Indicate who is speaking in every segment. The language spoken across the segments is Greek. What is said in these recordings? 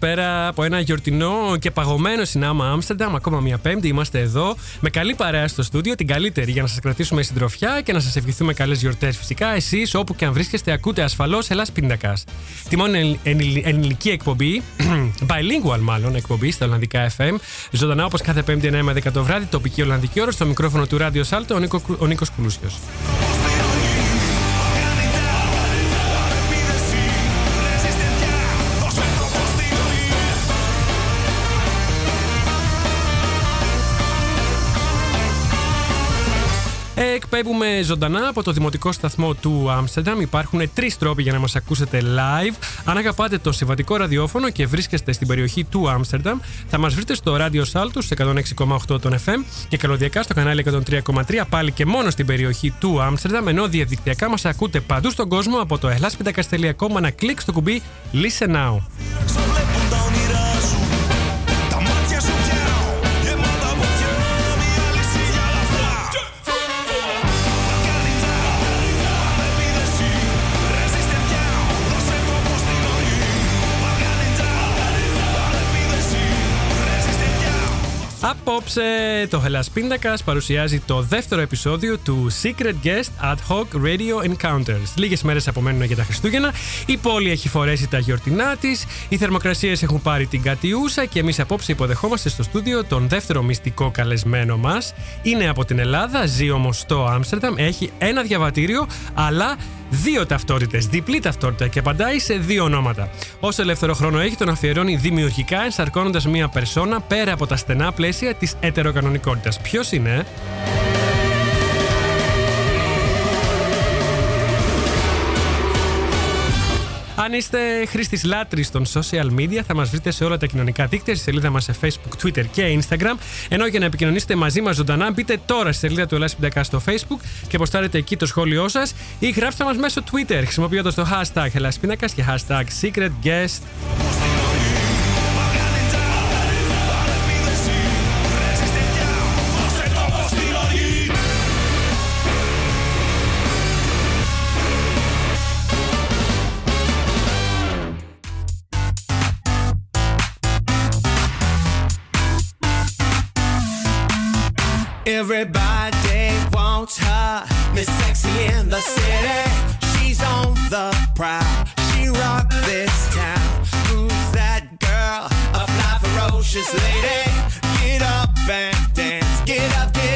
Speaker 1: Καλησπέρα από ένα γιορτινό και παγωμένο συνάμα Άμστερνταμ. Ακόμα μια Πέμπτη είμαστε εδώ με καλή παρέα στο στούντιο, την καλύτερη για να σας κρατήσουμε συντροφιά και να σας ευχηθούμε καλές γιορτές. Φυσικά, εσείς όπου και αν βρίσκεστε, ακούτε ασφαλώς Ελλάς Πίντακας. Τη μόνη ελληνική εκπομπή, bilingual μάλλον εκπομπή στα Ολλανδικά FM. Ζωντανά όπως κάθε Πέμπτη 9 με 10 το βράδυ, τοπική Ολλανδική ώρα στο μικρόφωνο του Ράδιο Σάλτο, ο Νίκος Κουλούσιος. Εκπέμπουμε ζωντανά από το δημοτικό σταθμό του Άμστερνταμ. Υπάρχουν τρεις τρόποι για να μας ακούσετε live. Αν αγαπάτε το συμβατικό ραδιόφωνο και βρίσκεστε στην περιοχή του Άμστερνταμ, θα μας βρείτε στο Radio Saltus 106,8 των FM και καλωδιακά στο κανάλι 103,3 πάλι και μόνο στην περιοχή του Άμστερνταμ. Ενώ διαδικτυακά μας ακούτε παντού στον κόσμο από το ελλάσπιντακα.com. Ένα κλικ στο κουμπί Listen Now. Απόψε το Hellas Πίντακα παρουσιάζει το δεύτερο επεισόδιο του Secret Guest Ad Hoc Radio Encounters. Λίγες μέρες απομένουν για τα Χριστούγεννα. Η πόλη έχει φορέσει τα γιορτινά της. Οι θερμοκρασίες έχουν πάρει την κατιούσα και εμείς απόψε υποδεχόμαστε στο στούντιο τον δεύτερο μυστικό καλεσμένο μας. Είναι από την Ελλάδα, ζει όμως στο Άμστερνταμ, έχει ένα διαβατήριο, αλλά δύο ταυτότητες, διπλή ταυτότητα και απαντάει σε δύο ονόματα. Όσο ελεύθερο χρόνο έχει, τον αφιερώνει δημιουργικά, ενσαρκώνοντας μία περσόνα πέρα από τα στενά πλαίσια της ετεροκανονικότητας. Ποιος είναι, Αν είστε χρήστης λάτρης των social media, θα μας βρείτε σε όλα τα κοινωνικά δίκτυα, στη σελίδα μας σε Facebook, Twitter και Instagram. Ενώ για να επικοινωνήσετε μαζί μας ζωντανά, μπείτε τώρα στη σελίδα του Ελλάδα στο Facebook και αποστάρετε εκεί το σχόλιο σας ή γράψτε μας μέσω Twitter χρησιμοποιώντας το hashtag Ελλάσπινακα και hashtag Secret Guest.
Speaker 2: Everybody wants her, Miss Sexy in the city. She's on the prowl. She rocked this town. Who's that girl? A fly ferocious lady. Get up and dance. Get up, get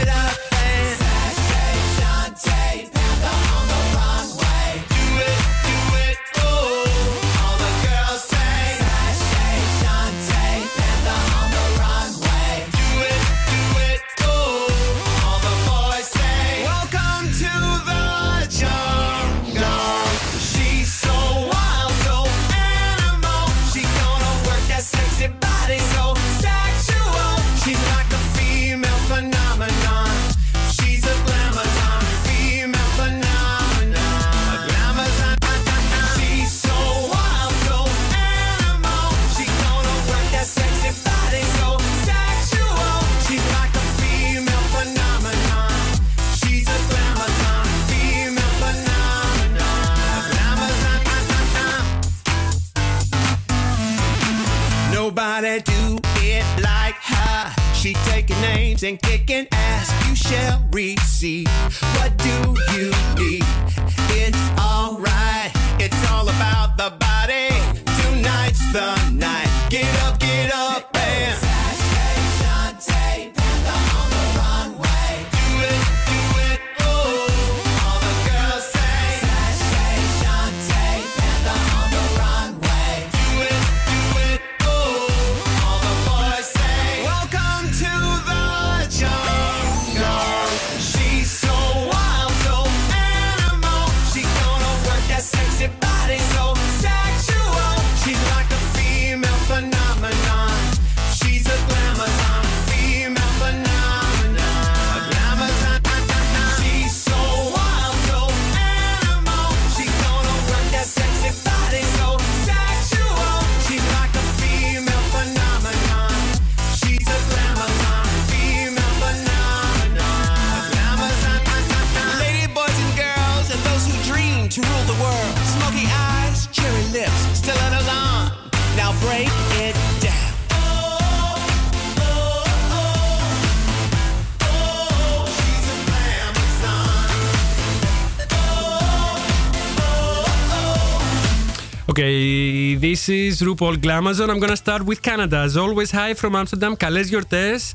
Speaker 1: this is RuPaul Glamazon. I'm gonna start with Canada. As always, hi from Amsterdam. Καλές γιορτές.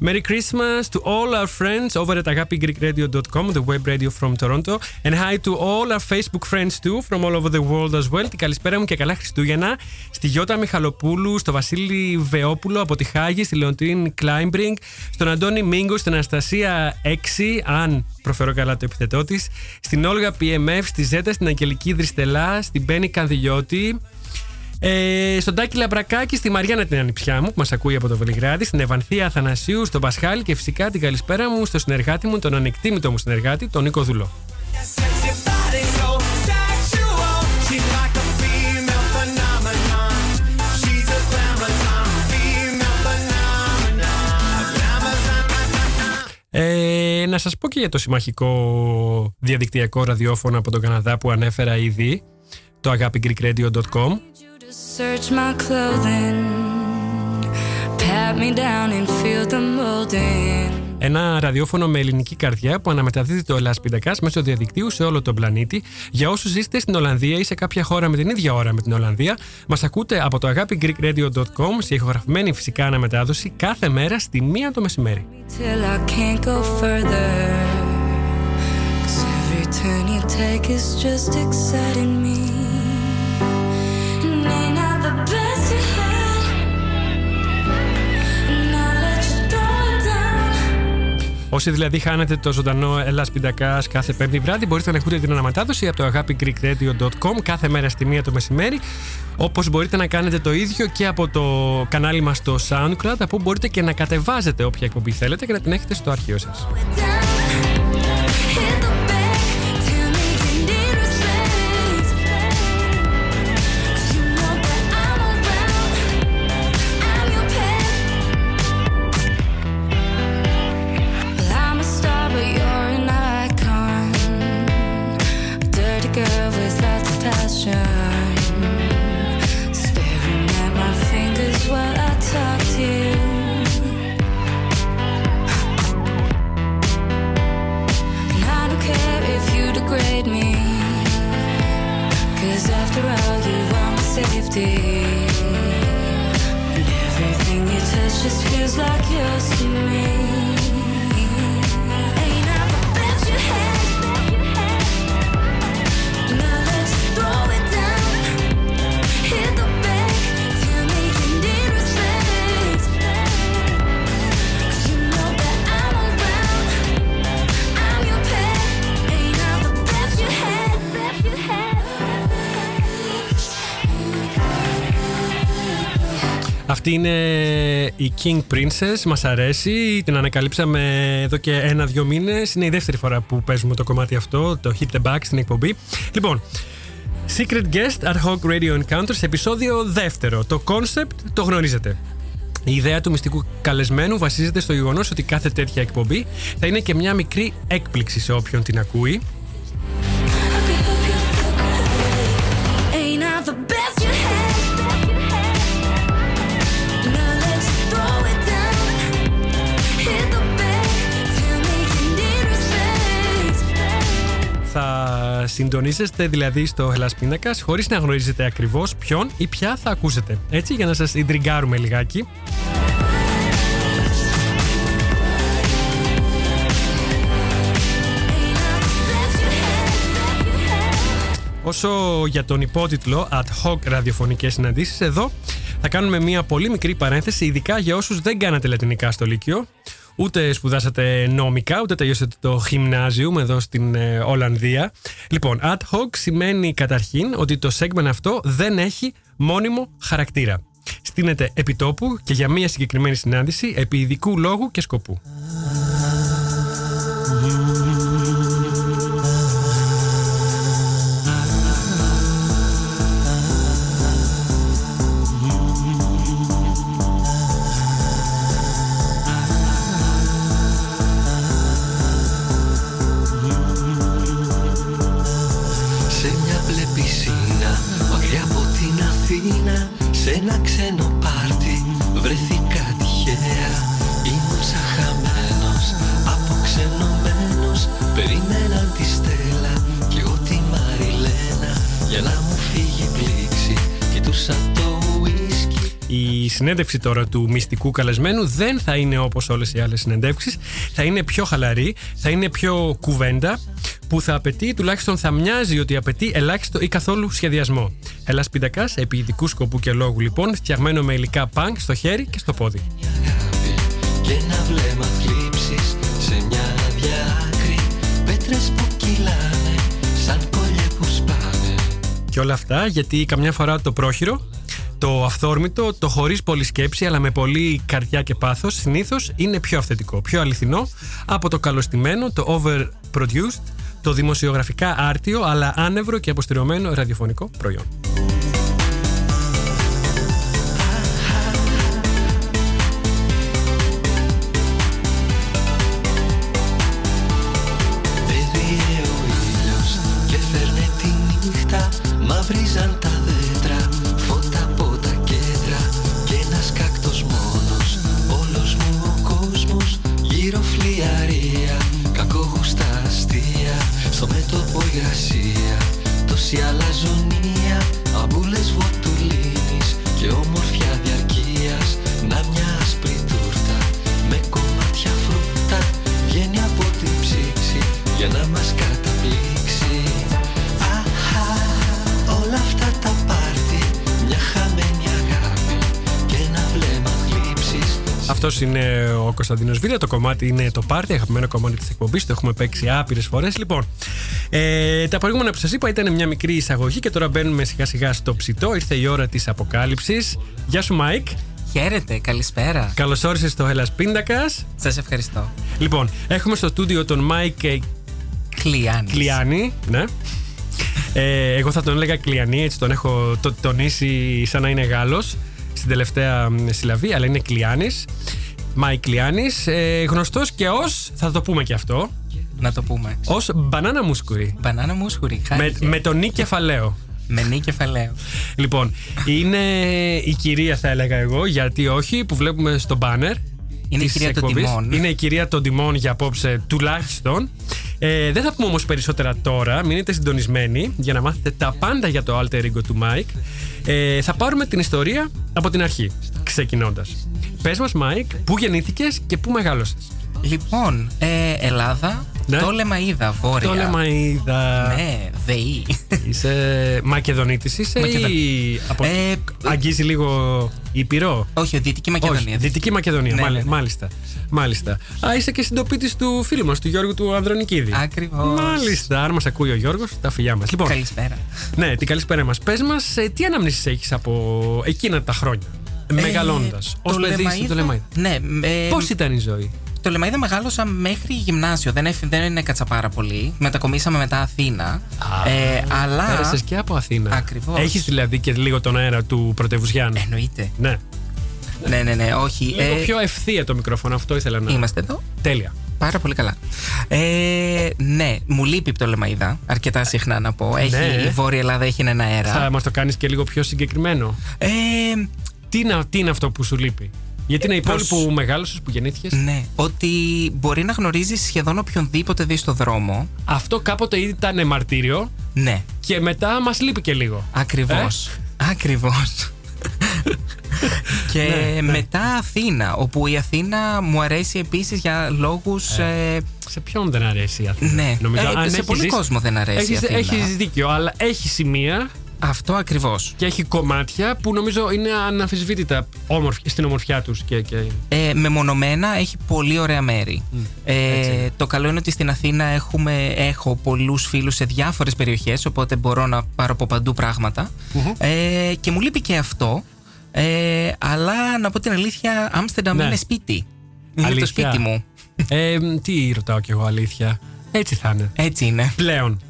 Speaker 1: Merry Christmas to all our friends over at agapigreekradio.com, the web radio from Toronto. And hi to all our Facebook friends too, from all over the world as well. Την καλησπέρα μου και καλά Χριστούγεννα στη Γιώτα Μιχαλοπούλου, στο Βασίλη Βεόπουλο από τη Χάγη, στη Λεοντίν Κλάιμπρινγκ, στον Αντώνη Μίγκο, στην Αναστασία 6, αν προφέρω καλά το επιθετό της, στην Όλγα PMF, στη Ζέτα, στην Αγγελική Δριστελά, στην Μπένι Κανδυλιώτη, ε, στον Τάκη Λαμπρακάκη, στη Μαριάννα την ανιψιά μου που μας ακούει από το Βελιγράδι, στην Ευανθία Αθανασίου, στον Πασχάλη και φυσικά την καλησπέρα μου στο συνεργάτη μου, τον ανεκτήμητο μου συνεργάτη, τον Νίκο Δουλό.
Speaker 2: Sexy body so sexual. She's like a female phenomenon. She's a glamazon, female phenomenon. Glamazon.
Speaker 1: Ε, να σας πω και για το συμμαχικό διαδικτυακό ραδιόφωνο από τον Καναδά που ανέφερα ήδη, το agapigreekradio.com.
Speaker 3: you to search my clothing, pat me down and feel the molding.
Speaker 1: Ένα ραδιόφωνο με ελληνική καρδιά που αναμεταδίδει το Ελλάς Πίντακας μέσω διαδικτύου σε όλο τον πλανήτη. Για όσους ζήσετε στην Ολλανδία ή σε κάποια χώρα με την ίδια ώρα με την Ολλανδία, μας ακούτε από το agapigreekradio.com σε ηχογραφημένη φυσικά αναμετάδοση κάθε μέρα στη μία το μεσημέρι.
Speaker 3: Till I can't go further. 'Cause every turn you take is just exciting me.
Speaker 1: Όσοι δηλαδή χάνετε το ζωντανό Ελλάς Πίντακας κάθε πέμπτη βράδυ, μπορείτε να ακούτε την αναμετάδοση από το agapigreekradio.com κάθε μέρα στη μία το μεσημέρι. Όπως μπορείτε να κάνετε το ίδιο και από το κανάλι μας στο SoundCloud, από όπου μπορείτε και να κατεβάζετε όποια εκπομπή θέλετε και να την έχετε στο αρχείο σας. Η King Princess, μας αρέσει, την ανακαλύψαμε εδώ και ένα-δυο μήνες. Είναι η δεύτερη φορά που παίζουμε το κομμάτι αυτό, το Hit the Back στην εκπομπή. Λοιπόν, Secret Guest Ad Hoc Radio Encounters, επεισόδιο δεύτερο. Το concept το γνωρίζετε. Η ιδέα του μυστικού καλεσμένου βασίζεται στο γεγονός ότι κάθε τέτοια εκπομπή θα είναι και μια μικρή έκπληξη σε όποιον την ακούει. Συντονίζεστε δηλαδή στο Ελλάς Πίνακας χωρίς να γνωρίζετε ακριβώς ποιον ή ποια θα ακούσετε. Έτσι για να σας ιντριγκάρουμε λιγάκι. Όσο για τον υπότιτλο Ad hoc ραδιοφωνικές συναντήσεις, εδώ θα κάνουμε μια πολύ μικρή παρένθεση, ειδικά για όσους δεν κάνατε λατινικά στο Λύκειο, ούτε σπουδάσατε νόμικα, ούτε τελειώσατε το γυμνάζιουμ εδώ στην ε, Ολλανδία. Λοιπόν, ad hoc σημαίνει καταρχήν ότι το segment αυτό δεν έχει μόνιμο χαρακτήρα. Στείνεται επιτόπου και για μια συγκεκριμένη συνάντηση επί ειδικού λόγου και σκοπού. Συνέντευξη τώρα του μυστικού καλεσμένου δεν θα είναι όπως όλες οι άλλες συνεντεύξεις. Θα είναι πιο χαλαρή, θα είναι πιο κουβέντα που θα απαιτεί, τουλάχιστον θα μοιάζει ότι απαιτεί ελάχιστο ή καθόλου σχεδιασμό. Έλα πίντακα, επί ειδικού σκοπού και λόγου λοιπόν, φτιαγμένο με υλικά πανκ στο χέρι και στο πόδι.
Speaker 4: αγάπη Και ένα βλέμμα θλίψης σε μια άδεια άκρη Πέτρες που κυλάνε σαν κολλιέ που σπάνε
Speaker 1: Και όλα αυτά γιατί καμιά φορά το πρόχειρο, το αυθόρμητο, το χωρίς πολλή σκέψη αλλά με πολύ καρδιά και πάθος συνήθως είναι πιο αυθεντικό, πιο αληθινό από το καλωστημένο, το overproduced, το δημοσιογραφικά άρτιο αλλά άνευρο και αποστηρωμένο ραδιοφωνικό προϊόν. Είναι ο Κωνσταντίνος Βίδα. Το κομμάτι είναι το πάρτι, αγαπημένο κομμάτι της εκπομπής. Το έχουμε παίξει άπειρες φορές. Λοιπόν, ε, τα προηγούμενα που σας είπα ήταν μια μικρή εισαγωγή και τώρα μπαίνουμε σιγά σιγά στο ψητό. Ήρθε η ώρα της αποκάλυψης. Γεια σου, Μάικ.
Speaker 5: Χαίρετε, καλησπέρα.
Speaker 1: Καλώς όρισες στο Hellas Pindakaas.
Speaker 5: Σας ευχαριστώ.
Speaker 1: Λοιπόν, έχουμε στο στούντιο τον Μάικ ε,
Speaker 5: Κλειάνης.
Speaker 1: Κλειάνη. Ναι. Ε, εγώ θα τον έλεγα Κλειανή, έτσι τον έχω το, τονίσει σαν να είναι Γάλλος στην τελευταία μ, συλλαβή, αλλά είναι Κλειάνης. Μάικ Κλειάνης, ε, γνωστός και ως, θα το πούμε και αυτό,
Speaker 5: Να το πούμε.
Speaker 1: ως μπανάνα μουσκουρί.
Speaker 5: Μπανάνα μουσκουρί.
Speaker 1: Με,
Speaker 5: χάρηκε.
Speaker 1: με τον νη κεφαλαίο.
Speaker 5: Με νη κεφαλαίο.
Speaker 1: Λοιπόν, είναι η κυρία θα έλεγα εγώ, γιατί όχι, που βλέπουμε στο μπάνερ.
Speaker 5: Είναι η
Speaker 1: της
Speaker 5: κυρία των
Speaker 1: εκπομπής.
Speaker 5: τιμών.
Speaker 1: Είναι η κυρία των τιμών για απόψε τουλάχιστον. Ε, δεν θα πούμε όμως περισσότερα τώρα, μείνετε συντονισμένοι για να μάθετε τα πάντα για το alter ego του Mike. Ε, θα πάρουμε την ιστορία από την αρχή, ξεκινώντας. Πες μας Mike, πού γεννήθηκες και πού μεγάλωσες.
Speaker 5: Λοιπόν, ε, Ελλάδα,
Speaker 1: Ναι.
Speaker 5: το Λεμαίδα, βόρεια.
Speaker 1: Το Λεμαΐδα.
Speaker 5: Ναι, ΔΕΗ.
Speaker 1: Είσαι Μακεδονίτης είσαι
Speaker 5: Μακεδο-
Speaker 1: ή από...
Speaker 5: Ε,
Speaker 1: αγγίζει λίγο Ήπειρο;
Speaker 5: Όχι, Δυτική Μακεδονία.
Speaker 1: Όχι, Δυτική Μακεδονία,
Speaker 5: Ναι,
Speaker 1: μάλι-
Speaker 5: ναι, ναι.
Speaker 1: μάλιστα. Μάλιστα. Α, είσαι και συντοπίτης του φίλου μας, του Γιώργου του Ανδρονικίδη.
Speaker 5: Ακριβώς.
Speaker 1: Μάλιστα. Αν μας ακούει ο Γιώργος, τα φιλιά μας. Λοιπόν,
Speaker 5: Καλησπέρα.
Speaker 1: ναι, την καλησπέρα μας. Πες μας, ε, τι αναμνήσεις έχεις από εκείνα τα χρόνια, μεγαλώντας,
Speaker 5: Ε,
Speaker 1: ως
Speaker 5: το
Speaker 1: παιδί
Speaker 5: Λεμαΐδα-
Speaker 1: στο Λεμαΐδα.
Speaker 5: Ναι, ε,
Speaker 1: Πώς ήταν η ζωή;
Speaker 5: Το Λεμαίδα μεγάλωσα μέχρι γυμνάσιο. Δεν, έφ- δεν έκατσα πάρα πολύ. Μετακομίσαμε μετά Αθήνα. ε, αλλά.
Speaker 1: Πέρασες και από Αθήνα.
Speaker 5: Ακριβώς.
Speaker 1: Έχεις δηλαδή και λίγο τον αέρα του πρωτεύουσιάνου.
Speaker 5: Εννοείται.
Speaker 1: Ναι.
Speaker 5: ναι, ναι, ναι, όχι.
Speaker 1: Λίγο
Speaker 5: ε,
Speaker 1: πιο ευθεία το μικρόφωνο, αυτό ήθελα να.
Speaker 5: Είμαστε εδώ.
Speaker 1: Τέλεια.
Speaker 5: Πάρα πολύ καλά. Ε, ναι, μου λείπει το Λεμαίδα. Αρκετά συχνά να πω. Έχει,
Speaker 1: Ναι.
Speaker 5: Η Βόρεια Ελλάδα έχει έναν αέρα.
Speaker 1: Θα μας το κάνεις και λίγο πιο συγκεκριμένο.
Speaker 5: Ε,
Speaker 1: Τι είναι, τι είναι αυτό που σου λείπει; Γιατί είναι η πόλη
Speaker 5: πώς-
Speaker 1: που μεγάλωσες, που γεννήθηκες;
Speaker 5: ναι, ότι μπορεί να γνωρίζεις σχεδόν οποιονδήποτε δει στο δρόμο.
Speaker 1: Αυτό κάποτε ήταν μαρτύριο
Speaker 5: Ναι,
Speaker 1: και μετά μας λείπει και λίγο.
Speaker 5: ακριβώς.
Speaker 1: Ε;
Speaker 5: Ακριβώς. και
Speaker 1: Ναι, ναι.
Speaker 5: μετά Αθήνα, όπου η Αθήνα μου αρέσει επίσης για λόγους... ε,
Speaker 1: Σε ποιον δεν αρέσει η Αθήνα;
Speaker 5: Ναι. Ε, σε
Speaker 1: έχεις
Speaker 5: πολύ
Speaker 1: ζήσει-
Speaker 5: κόσμο δεν αρέσει η
Speaker 1: έχεις,
Speaker 5: Αθήνα.
Speaker 1: έχεις δίκιο, αλλά έχει σημεία
Speaker 5: αυτό ακριβώς.
Speaker 1: και έχει κομμάτια που νομίζω είναι αναμφισβήτητα όμορφ- στην ομορφιά τους. Και, και...
Speaker 5: Ε, μεμονωμένα έχει πολύ ωραία μέρη.
Speaker 1: έτσι
Speaker 5: Ε,
Speaker 1: είναι.
Speaker 5: το καλό είναι ότι στην Αθήνα έχουμε, έχω πολλούς φίλους σε διάφορες περιοχές, οπότε μπορώ να πάρω από παντού πράγματα. Ε, και μου λείπει και αυτό. Ε, αλλά να πω την αλήθεια, Άμστερνταμ
Speaker 1: Ναι.
Speaker 5: είναι σπίτι. Είναι
Speaker 1: Αλήθεια.
Speaker 5: το σπίτι μου.
Speaker 1: Ε, τι ρωτάω κι εγώ, αλήθεια. Έτσι θα είναι.
Speaker 5: Έτσι είναι.
Speaker 1: Πλέον.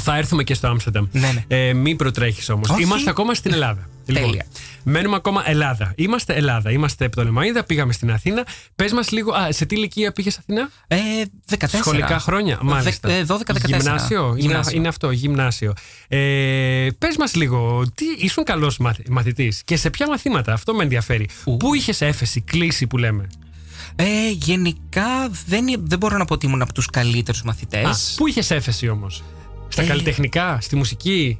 Speaker 1: Θα έρθουμε και στο Άμστερνταμ.
Speaker 5: Ναι, ναι.
Speaker 1: Ε, μην προτρέχεις όμως.
Speaker 5: Όχι.
Speaker 1: Είμαστε ακόμα στην Ελλάδα. Λοιπόν,
Speaker 5: Τέλεια.
Speaker 1: μένουμε ακόμα Ελλάδα. Είμαστε Ελλάδα. Είμαστε Πτολεμαίδα, πήγαμε στην Αθήνα. Πες μας λίγο. Α, σε τι ηλικία πήγες Αθήνα;
Speaker 5: Ε, 14.
Speaker 1: Σχολικά χρόνια. Μάλιστα.
Speaker 5: Δε- ε, 12-14.
Speaker 1: Γυμνάσιο. Είναι,
Speaker 5: Γυμνάσιο.
Speaker 1: είναι αυτό, γυμνάσιο. Ε, Πες μας λίγο, τι, ήσουν καλός μαθητής και σε ποια μαθήματα, αυτό με ενδιαφέρει.
Speaker 5: Ου.
Speaker 1: Πού είχες έφεση, κλίση που λέμε;
Speaker 5: Ε, γενικά δεν, δεν μπορώ να πω ότι ήμουν από τους καλύτερους μαθητές.
Speaker 1: Α, πού είχες έφεση όμως, Στα
Speaker 5: Ε.
Speaker 1: καλλιτεχνικά, στη μουσική.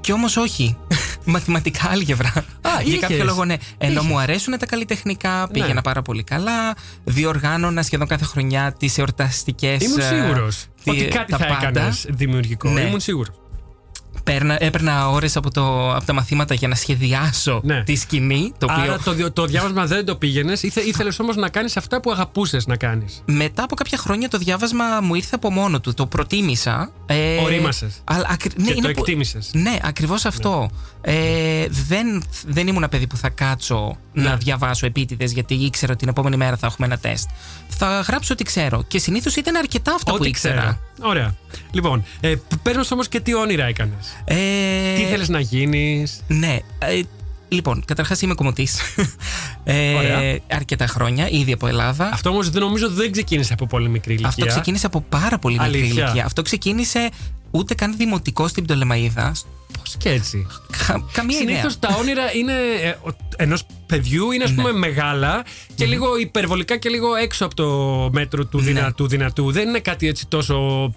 Speaker 5: Και όμως όχι. Μαθηματικά άλγευρα. Για
Speaker 1: είχες.
Speaker 5: κάποιο λόγο, ναι. Ενώ
Speaker 1: Είχες.
Speaker 5: μου αρέσουν τα καλλιτεχνικά, πήγαινα
Speaker 1: Ναι.
Speaker 5: πάρα πολύ καλά. Διοργάνωνα σχεδόν κάθε χρονιά τις εορταστικές.
Speaker 1: Ήμουν σίγουρος ότι κάτι θα έκανες δημιουργικό.
Speaker 5: Ναι.
Speaker 1: Ήμουν σίγουρος.
Speaker 5: Παίρνα, έπαιρνα ώρες από, το- από τα μαθήματα για να σχεδιάσω
Speaker 1: Ναι.
Speaker 5: τη σκηνή. Το οποίο
Speaker 1: Άρα το, δι- το διάβασμα δεν το πήγαινες. Ήθελες όμως να κάνεις αυτά που αγαπούσες να κάνεις.
Speaker 5: μετά από κάποια χρόνια το διάβασμα μου ήρθε από μόνο του. Το προτίμησα. Ε,
Speaker 1: Ορίμασες.
Speaker 5: αλλά ακρι- ναι,
Speaker 1: Και
Speaker 5: είναι
Speaker 1: το
Speaker 5: που-
Speaker 1: εκτίμησες.
Speaker 5: Ναι, ακριβώς αυτό. Ε, δεν, δεν ήμουν ένα παιδί που θα κάτσω
Speaker 1: Ναι.
Speaker 5: να διαβάσω επίτηδες γιατί ήξερα ότι την επόμενη μέρα θα έχουμε ένα τεστ. Θα γράψω ό,τι ξέρω. Και συνήθως ήταν αρκετά αυτά που
Speaker 1: Ό,τι
Speaker 5: ήξερα.
Speaker 1: ξέρω. Ωραία. Λοιπόν, ε, πες μας όμως και τι όνειρα έκανες.
Speaker 5: Ε,
Speaker 1: Τι ήθελε να γίνεις;
Speaker 5: Ναι. Ε, λοιπόν, καταρχάς είμαι κομμωτής. Ε,
Speaker 1: Ωραία.
Speaker 5: αρκετά χρόνια, ήδη από Ελλάδα.
Speaker 1: Αυτό όμως δεν νομίζω δεν ξεκίνησε από πολύ μικρή ηλικία.
Speaker 5: Αυτό ξεκίνησε από πάρα πολύ μικρή
Speaker 1: Αλήθεια.
Speaker 5: ηλικία. Αυτό ξεκίνησε ούτε καν δημοτικό στην Πτολεμαίδα.
Speaker 1: Πώς και έτσι.
Speaker 5: Κα- καμία
Speaker 1: Συνήθως
Speaker 5: ιδέα.
Speaker 1: τα όνειρα είναι ενός παιδιού είναι ας πούμε μεγάλα και λίγο υπερβολικά και λίγο έξω από το μέτρο του
Speaker 5: Ναι.
Speaker 1: δυνατού δυνατού. Δεν είναι κάτι έτσι τόσο.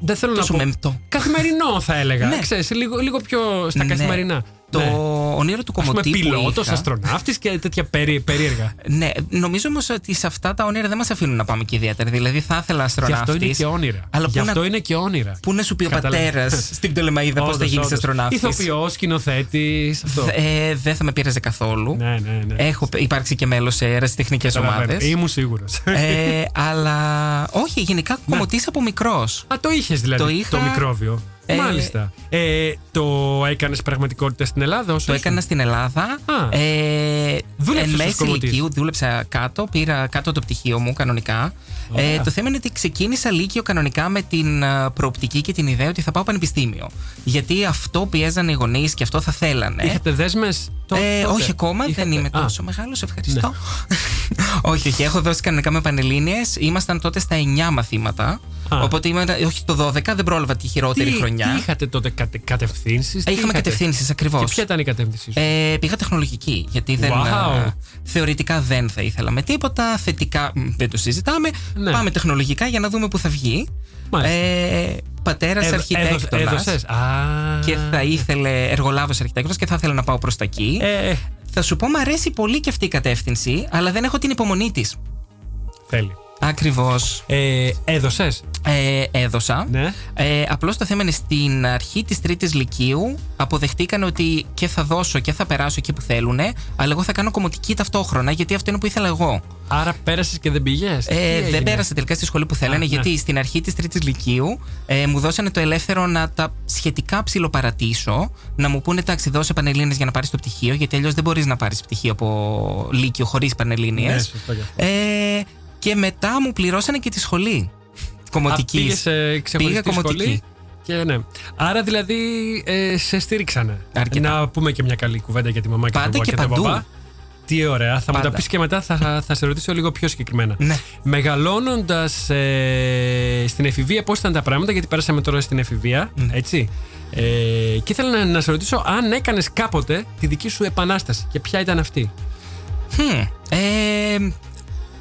Speaker 1: Δεν θέλω
Speaker 5: Τόσο
Speaker 1: να πω.
Speaker 5: μεμπτό.
Speaker 1: Καθημερινό θα έλεγα.
Speaker 5: Ναι.
Speaker 1: Ξέρεις, λίγο, λίγο πιο στα
Speaker 5: Ναι.
Speaker 1: καθημερινά.
Speaker 5: Το
Speaker 1: Ναι.
Speaker 5: όνειρο του
Speaker 1: Ας πούμε
Speaker 5: κομμωτή που
Speaker 1: πιλότος,
Speaker 5: είχα-
Speaker 1: αστροναύτης και τέτοια περί, περίεργα.
Speaker 5: Ναι, νομίζω όμως ότι σε αυτά τα όνειρα δεν μας αφήνουν να πάμε και ιδιαίτερα. Δηλαδή θα ήθελα
Speaker 1: Γι'
Speaker 5: αστροναύτη.
Speaker 1: αυτό είναι και όνειρα.
Speaker 5: Αλλά
Speaker 1: Γι'
Speaker 5: πού
Speaker 1: αυτό
Speaker 5: να-
Speaker 1: είναι και όνειρα.
Speaker 5: Πού να σου πει ο
Speaker 1: Καταλαβαίνω.
Speaker 5: πατέρας στην Πτολεμαίδα πώς θα
Speaker 1: Όντως,
Speaker 5: γίνεις
Speaker 1: όντως.
Speaker 5: αστροναύτης.
Speaker 1: Ηθοποιός, σκηνοθέτης, αυτό.
Speaker 5: Ε, δεν θα με πείραζε καθόλου.
Speaker 1: Ναι, ναι, ναι.
Speaker 5: Έχω υπάρξει και μέλος σε αερασιτεχνικέ
Speaker 1: Καταλαβαίνω.
Speaker 5: ομάδες.
Speaker 1: Ήμουν σίγουρος.
Speaker 5: ε, αλλά όχι, γενικά κομμωτής από μικρός.
Speaker 1: Α, το είχες δηλαδή
Speaker 5: Το
Speaker 1: το,
Speaker 5: είχα-
Speaker 1: μικρόβιο.
Speaker 5: Ε,
Speaker 1: Μάλιστα. Ε, το έκανες πραγματικότητα στην Ελλάδα όσο
Speaker 5: Το
Speaker 1: ήσουν;
Speaker 5: έκανα στην Ελλάδα.
Speaker 1: Α.
Speaker 5: Ε,
Speaker 1: Δούλεψες
Speaker 5: εν
Speaker 1: ως
Speaker 5: μέση
Speaker 1: κομμωτής.
Speaker 5: ηλικίου, δούλεψα κάτω, πήρα κάτω το πτυχίο μου κανονικά.
Speaker 1: Ωραία.
Speaker 5: Ε, το θέμα είναι ότι ξεκίνησα λύκειο κανονικά με την α, προοπτική και την ιδέα ότι θα πάω πανεπιστήμιο. Γιατί αυτό πιέζαν οι γονείς και αυτό θα θέλανε.
Speaker 1: Είχατε δέσμες.
Speaker 5: Ε, όχι ακόμα, δεν είμαι τόσο μεγάλος, ευχαριστώ. όχι, όχι, έχω δώσει κανονικά με πανελίνε. Ήμασταν τότε στα 9 μαθήματα.
Speaker 1: Α.
Speaker 5: Οπότε ήμουν, όχι το 12, δεν πρόλαβα τη χειρότερη
Speaker 1: Τι,
Speaker 5: χρονιά.
Speaker 1: τι είχατε τότε, κατε, κατευθύνσεις;
Speaker 5: Ε, Είχαμε κατευθύνσεις ακριβώς.
Speaker 1: Και ποια ήταν η κατεύθυνση σου;
Speaker 5: Ε, πήγα τεχνολογική. Γιατί δεν,
Speaker 1: Wow.
Speaker 5: ε, θεωρητικά δεν θα ήθελα με τίποτα. Θετικά μ, δεν το συζητάμε.
Speaker 1: Ναι.
Speaker 5: Πάμε τεχνολογικά για να δούμε πού θα βγει.
Speaker 1: Μάλιστα.
Speaker 5: Ε, Πατέρας
Speaker 1: Έδω-
Speaker 5: αρχιτέκτονας.
Speaker 1: έδωσες. Α.
Speaker 5: Και θα ήθελε εργολάβος αρχιτέκτονας και θα ήθελα να πάω προς τα εκεί.
Speaker 1: Ε,
Speaker 5: Θα σου πω, μου αρέσει πολύ και αυτή η κατεύθυνση, αλλά δεν έχω την υπομονή της.
Speaker 1: θέλει.
Speaker 5: Ακριβώς.
Speaker 1: Ε, Έδωσες;
Speaker 5: Ε, έδωσα.
Speaker 1: Ναι.
Speaker 5: Ε, Απλώς το θέμα είναι στην αρχή της Τρίτης Λυκείου αποδεχτήκαν ότι και θα δώσω και θα περάσω εκεί που θέλουν, αλλά εγώ θα κάνω κομμωτική ταυτόχρονα γιατί αυτό είναι που ήθελα εγώ.
Speaker 1: Άρα πέρασες και δεν πήγες;
Speaker 5: Ε, δεν πέρασα τελικά στη σχολή που θέλανε,
Speaker 1: Α, ναι.
Speaker 5: γιατί στην αρχή της Τρίτης Λυκείου ε, μου δώσανε το ελεύθερο να τα σχετικά ψιλοπαρατήσω, να μου πούνε εντάξει, δώσε πανελίνε για να πάρεις το πτυχίο, γιατί αλλιώς δεν μπορείς να πάρεις πτυχίο από Λύκειο χωρίς πανελίνε.
Speaker 1: Ναι, σωστό και αυτό.
Speaker 5: ε, και μετά μου πληρώσανε και τη σχολή. Κομμωτική.
Speaker 1: Πήγες σε ξεχωριστή
Speaker 5: Πήγα κομμωτική.
Speaker 1: σχολή. Και ναι. Άρα δηλαδή ε, σε στήριξανε.
Speaker 5: Αρκετά.
Speaker 1: Να πούμε και μια καλή κουβέντα για τη μαμά και
Speaker 5: Πάντα
Speaker 1: τον,
Speaker 5: και
Speaker 1: και τον
Speaker 5: παντού.
Speaker 1: παπά. Τι ωραία. Θα μου τα
Speaker 5: Πάντα.
Speaker 1: πεις και μετά, θα, θα σε ρωτήσω λίγο πιο συγκεκριμένα.
Speaker 5: Ναι.
Speaker 1: Μεγαλώνοντας ε, στην εφηβεία, πώς ήταν τα πράγματα, γιατί πέρασαμε τώρα στην εφηβεία,
Speaker 5: Ναι.
Speaker 1: έτσι. Ε, και ήθελα να, να σε ρωτήσω αν έκανες κάποτε τη δική σου επανάσταση και ποια ήταν αυτή.
Speaker 5: Χμ, ε,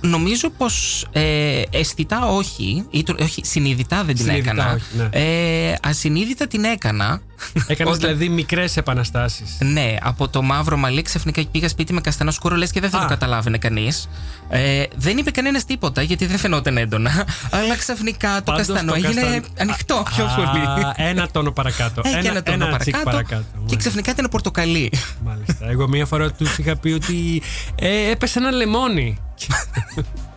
Speaker 5: νομίζω πως ε, αισθητά όχι, ή, το- όχι, συνειδητά δεν την
Speaker 1: Συνειδητά
Speaker 5: έκανα.
Speaker 1: όχι, ναι.
Speaker 5: ε, ασυνείδητα την έκανα.
Speaker 1: Έκανες
Speaker 5: Όταν-
Speaker 1: δηλαδή μικρές επαναστάσεις.
Speaker 5: Ναι, από το μαύρο μαλλί ξαφνικά πήγα σπίτι με καστανό σκούρο, λες και δεν θα
Speaker 1: Α.
Speaker 5: το καταλάβαινε κανείς. Ε, δεν είπε κανένας τίποτα γιατί δεν φαινόταν έντονα. Αλλά ξαφνικά το
Speaker 1: Πάντως
Speaker 5: καστανό
Speaker 1: το
Speaker 5: έγινε
Speaker 1: καστανό-
Speaker 5: ανοιχτό πιο
Speaker 1: Α,
Speaker 5: πολύ.
Speaker 1: Ένα τόνο παρακάτω.
Speaker 5: Ε, και ένα τόνο
Speaker 1: τσικ
Speaker 5: παρακάτω. Και
Speaker 1: Μάλιστα.
Speaker 5: ξαφνικά ήταν πορτοκαλί.
Speaker 1: Μάλιστα. Εγώ μία φορά τους είχα πει ότι ε, έπεσε ένα λεμόνι.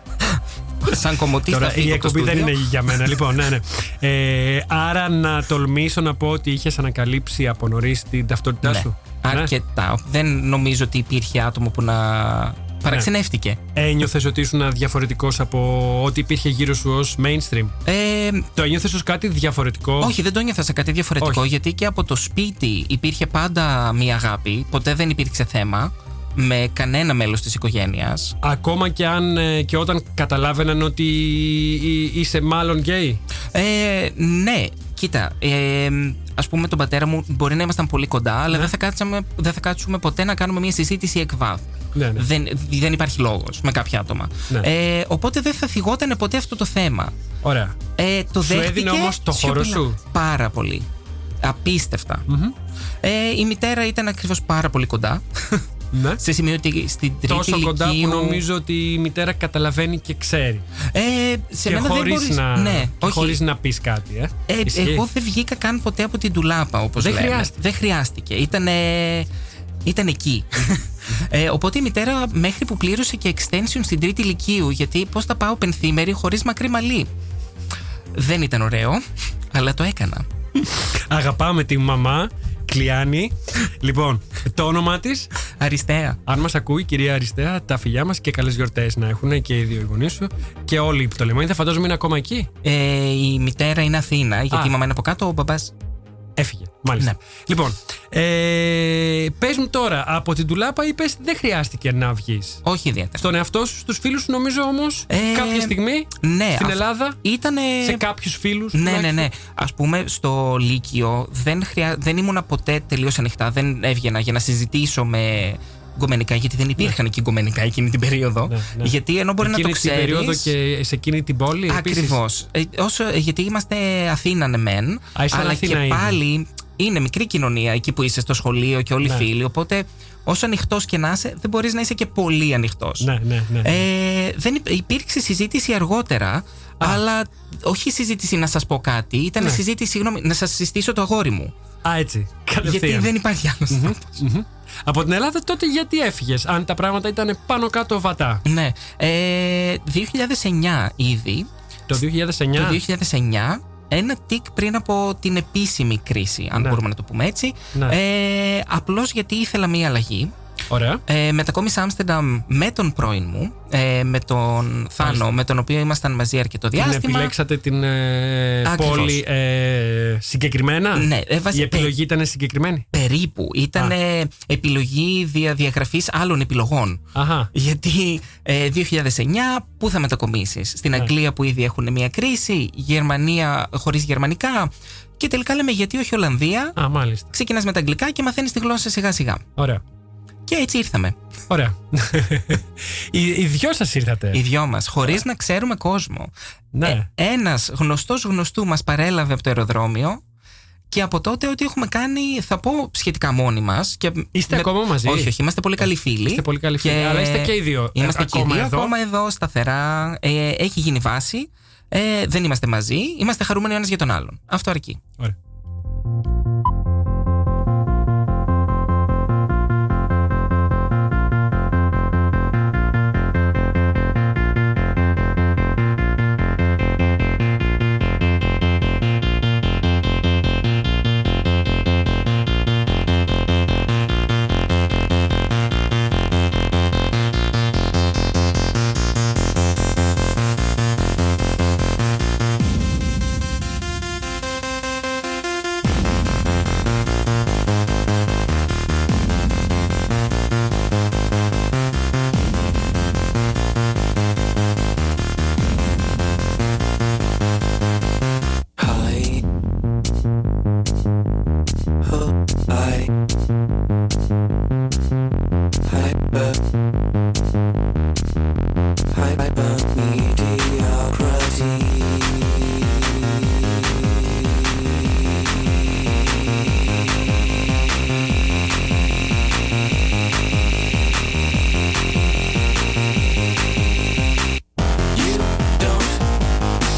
Speaker 5: Σαν κομμωτής θα
Speaker 1: Τώρα
Speaker 5: φύγω
Speaker 1: η
Speaker 5: από το
Speaker 1: εκπομπή δεν
Speaker 5: στούντιο.
Speaker 1: είναι για μένα. λοιπόν, ναι, ναι. Ε, άρα να τολμήσω να πω ότι είχες ανακαλύψει από νωρίς την ταυτότητά
Speaker 5: Ναι,
Speaker 1: σου. Ναι.
Speaker 5: αρκετά. Δεν νομίζω ότι υπήρχε άτομο που να Παραξενεύτηκε.
Speaker 1: Ένιωθε ότι ήσουν διαφορετικό από ό,τι υπήρχε γύρω σου ως mainstream;
Speaker 5: Ε,
Speaker 1: Το ένιωθες ως κάτι διαφορετικό;
Speaker 5: όχι, δεν το ένιωθα σε κάτι διαφορετικό,
Speaker 1: Όχι.
Speaker 5: γιατί και από το σπίτι υπήρχε πάντα μία αγάπη. Ποτέ δεν υπήρξε θέμα με κανένα μέλος της οικογένειας.
Speaker 1: Ακόμα και, αν, ε, και όταν καταλάβαιναν ότι εί- είσαι μάλλον γκέι.
Speaker 5: Ε, ναι, κοίτα. Ε, Α πούμε, τον πατέρα μου μπορεί να ήμασταν πολύ κοντά, αλλά δεν, θα κάτσαμε, δεν θα κάτσουμε ποτέ να κάνουμε μια συζήτηση εκ βάθου.
Speaker 1: Ναι, ναι.
Speaker 5: Δεν, δεν υπάρχει λόγος με κάποια άτομα.
Speaker 1: Ναι.
Speaker 5: Ε, οπότε δεν θα θυγόταν ποτέ αυτό το θέμα.
Speaker 1: Ωραία.
Speaker 5: Ε, το
Speaker 1: Σου
Speaker 5: δέχτηκε
Speaker 1: έδινε όμως το χώρο
Speaker 5: σιωπηλά.
Speaker 1: σου;
Speaker 5: Πάρα πολύ. Απίστευτα. Ε, η μητέρα ήταν ακριβώς πάρα πολύ κοντά.
Speaker 1: Ναι.
Speaker 5: σε σημείο ότι στην τρίτη
Speaker 1: Τόσο κοντά που
Speaker 5: λυκείου-
Speaker 1: νομίζω ότι η μητέρα καταλαβαίνει και ξέρει.
Speaker 5: Ε, σε
Speaker 1: και
Speaker 5: μένα δεν
Speaker 1: χωρίς
Speaker 5: μπορείς...
Speaker 1: να,
Speaker 5: Ναι,
Speaker 1: και
Speaker 5: όχι.
Speaker 1: χωρίς να πεις κάτι, ε.
Speaker 5: Ε,
Speaker 1: Ισχύει.
Speaker 5: εγώ δεν βγήκα καν ποτέ από την τουλάπα, όπως
Speaker 1: Δεν
Speaker 5: λέμε.
Speaker 1: χρειάστηκε.
Speaker 5: Δεν χρειάστηκε. Ήταν, ήταν εκεί. ε, οπότε η μητέρα μέχρι που πλήρωσε και extension στην τρίτη λυκείου, γιατί πώς θα πάω πενθήμερη χωρίς μακρύ μαλλί. Δεν ήταν ωραίο, αλλά το έκανα.
Speaker 1: Αγαπάμε τη μαμά, Κλειάνη. λοιπόν, το όνομά της
Speaker 5: Αριστεία.
Speaker 1: Αν μας ακούει η κυρία Αριστεία, τα φιλιά μας και καλές γιορτές να έχουν και οι δύο γονείς σου και όλοι οι Πτολεμόνοι. Φαντάζομαι είναι ακόμα εκεί.
Speaker 5: Ε, η μητέρα είναι Αθήνα, γιατί
Speaker 1: Α.
Speaker 5: η μαμά είναι από κάτω, ο μπαμπάς.
Speaker 1: Έφυγε. Μάλιστα.
Speaker 5: Ναι.
Speaker 1: Λοιπόν, ε, πες μου τώρα, από την τουλάπα είπες δεν χρειάστηκε να βγεις.
Speaker 5: Όχι ιδιαίτερα.
Speaker 1: Στον εαυτό σου, στους φίλους σου, νομίζω όμως
Speaker 5: Ε,
Speaker 1: κάποια στιγμή
Speaker 5: ναι,
Speaker 1: στην
Speaker 5: αυ-
Speaker 1: Ελλάδα,
Speaker 5: Ήτανε...
Speaker 1: σε κάποιους φίλους.
Speaker 5: Ναι, ναι, ναι. Α πούμε, στο Λύκειο δεν, χρειά... δεν ήμουνα ποτέ τελείως ανοιχτά. Δεν έβγαινα για να συζητήσω με γκομενικά, γιατί δεν υπήρχαν και γκομενικά εκείνη την περίοδο.
Speaker 1: Ναι, ναι.
Speaker 5: Γιατί ενώ μπορεί
Speaker 1: Εκείνη
Speaker 5: να το
Speaker 1: την
Speaker 5: ξέρει.
Speaker 1: περίοδο και σε εκείνη την πόλη. επίσης.
Speaker 5: Ακριβώς. όσο, ε, γιατί είμαστε Αθήνα, ναι, μεν.
Speaker 1: Α, ήσαν
Speaker 5: αλλά
Speaker 1: Αθήνα
Speaker 5: και
Speaker 1: ήδη.
Speaker 5: πάλι είναι μικρή κοινωνία εκεί που είσαι στο σχολείο και όλοι οι
Speaker 1: Ναι.
Speaker 5: φίλοι. Οπότε, όσο ανοιχτός και να είσαι, δεν μπορείς να είσαι και πολύ ανοιχτός.
Speaker 1: Ναι, ναι, ναι.
Speaker 5: Ε, δεν υπ- υπήρξε συζήτηση αργότερα, αλλά όχι συζήτηση να σας πω κάτι, ήταν
Speaker 1: Ναι.
Speaker 5: συζήτηση, συγγνώμη, να σας συστήσω το αγόρι μου.
Speaker 1: Α, έτσι.
Speaker 5: Γιατί
Speaker 1: Κατευθείαν.
Speaker 5: δεν υπάρχει άλλος.
Speaker 1: Μμμ. Από την Ελλάδα τότε γιατί έφυγες, αν τα πράγματα ήταν πάνω κάτω βατά;
Speaker 5: Ναι. Ε, 2009 ήδη.
Speaker 1: Το 2009.
Speaker 5: Το 2009, ένα τικ πριν από την επίσημη κρίση, αν
Speaker 1: Ναι.
Speaker 5: μπορούμε να το πούμε έτσι.
Speaker 1: Ναι.
Speaker 5: Ε, Απλώς γιατί ήθελα μία αλλαγή.
Speaker 1: Ωραία.
Speaker 5: Ε, μετακόμισα Άμστερνταμ με τον πρώην μου, ε, με τον Θάνο,
Speaker 1: Μάλιστα.
Speaker 5: με τον οποίο ήμασταν μαζί αρκετό
Speaker 1: Την
Speaker 5: διάστημα.
Speaker 1: επιλέξατε την ε,
Speaker 5: Ακριβώς.
Speaker 1: πόλη ε, συγκεκριμένα;
Speaker 5: Ναι, ε, βασι-
Speaker 1: Η επιλογή ήταν συγκεκριμένη;
Speaker 5: Περίπου. Ήταν ε, επιλογή δια διαγραφής άλλων επιλογών.
Speaker 1: Αχα.
Speaker 5: Γιατί ε, 2009 πού θα μετακομίσεις; Στην
Speaker 1: Ναι.
Speaker 5: Αγγλία που ήδη έχουν μια κρίση, Γερμανία χωρίς γερμανικά. Και τελικά λέμε γιατί όχι Ολλανδία.
Speaker 1: Α, μάλιστα.
Speaker 5: Ξεκινάς με τα αγγλικά και μαθαίνεις τη γλώσσα σιγά σιγά.
Speaker 1: Ωραία.
Speaker 5: Και έτσι ήρθαμε.
Speaker 1: Ωραία. οι, οι δυο σας ήρθατε.
Speaker 5: Οι δυο μας, χωρίς να ξέρουμε κόσμο.
Speaker 1: Ναι.
Speaker 5: Ε, ένας γνωστός γνωστού μας παρέλαβε από το αεροδρόμιο και από τότε ό,τι έχουμε κάνει θα πω σχετικά μόνοι μας. Και
Speaker 1: Είστε ακόμα μαζί;
Speaker 5: Όχι, όχι, είμαστε πολύ καλοί φίλοι.
Speaker 1: Είστε πολύ καλοί φίλοι, αλλά είστε και οι δύο, ε,
Speaker 5: Είμαστε και οι
Speaker 1: ακόμα
Speaker 5: δύο
Speaker 1: εδώ.
Speaker 5: ακόμα εδώ σταθερά. Ε, έχει γίνει βάση. Ε, δεν είμαστε μαζί. Είμαστε χαρούμενοι ο ένας για τον άλλον. Αυτό αρκεί.
Speaker 1: Ωραία.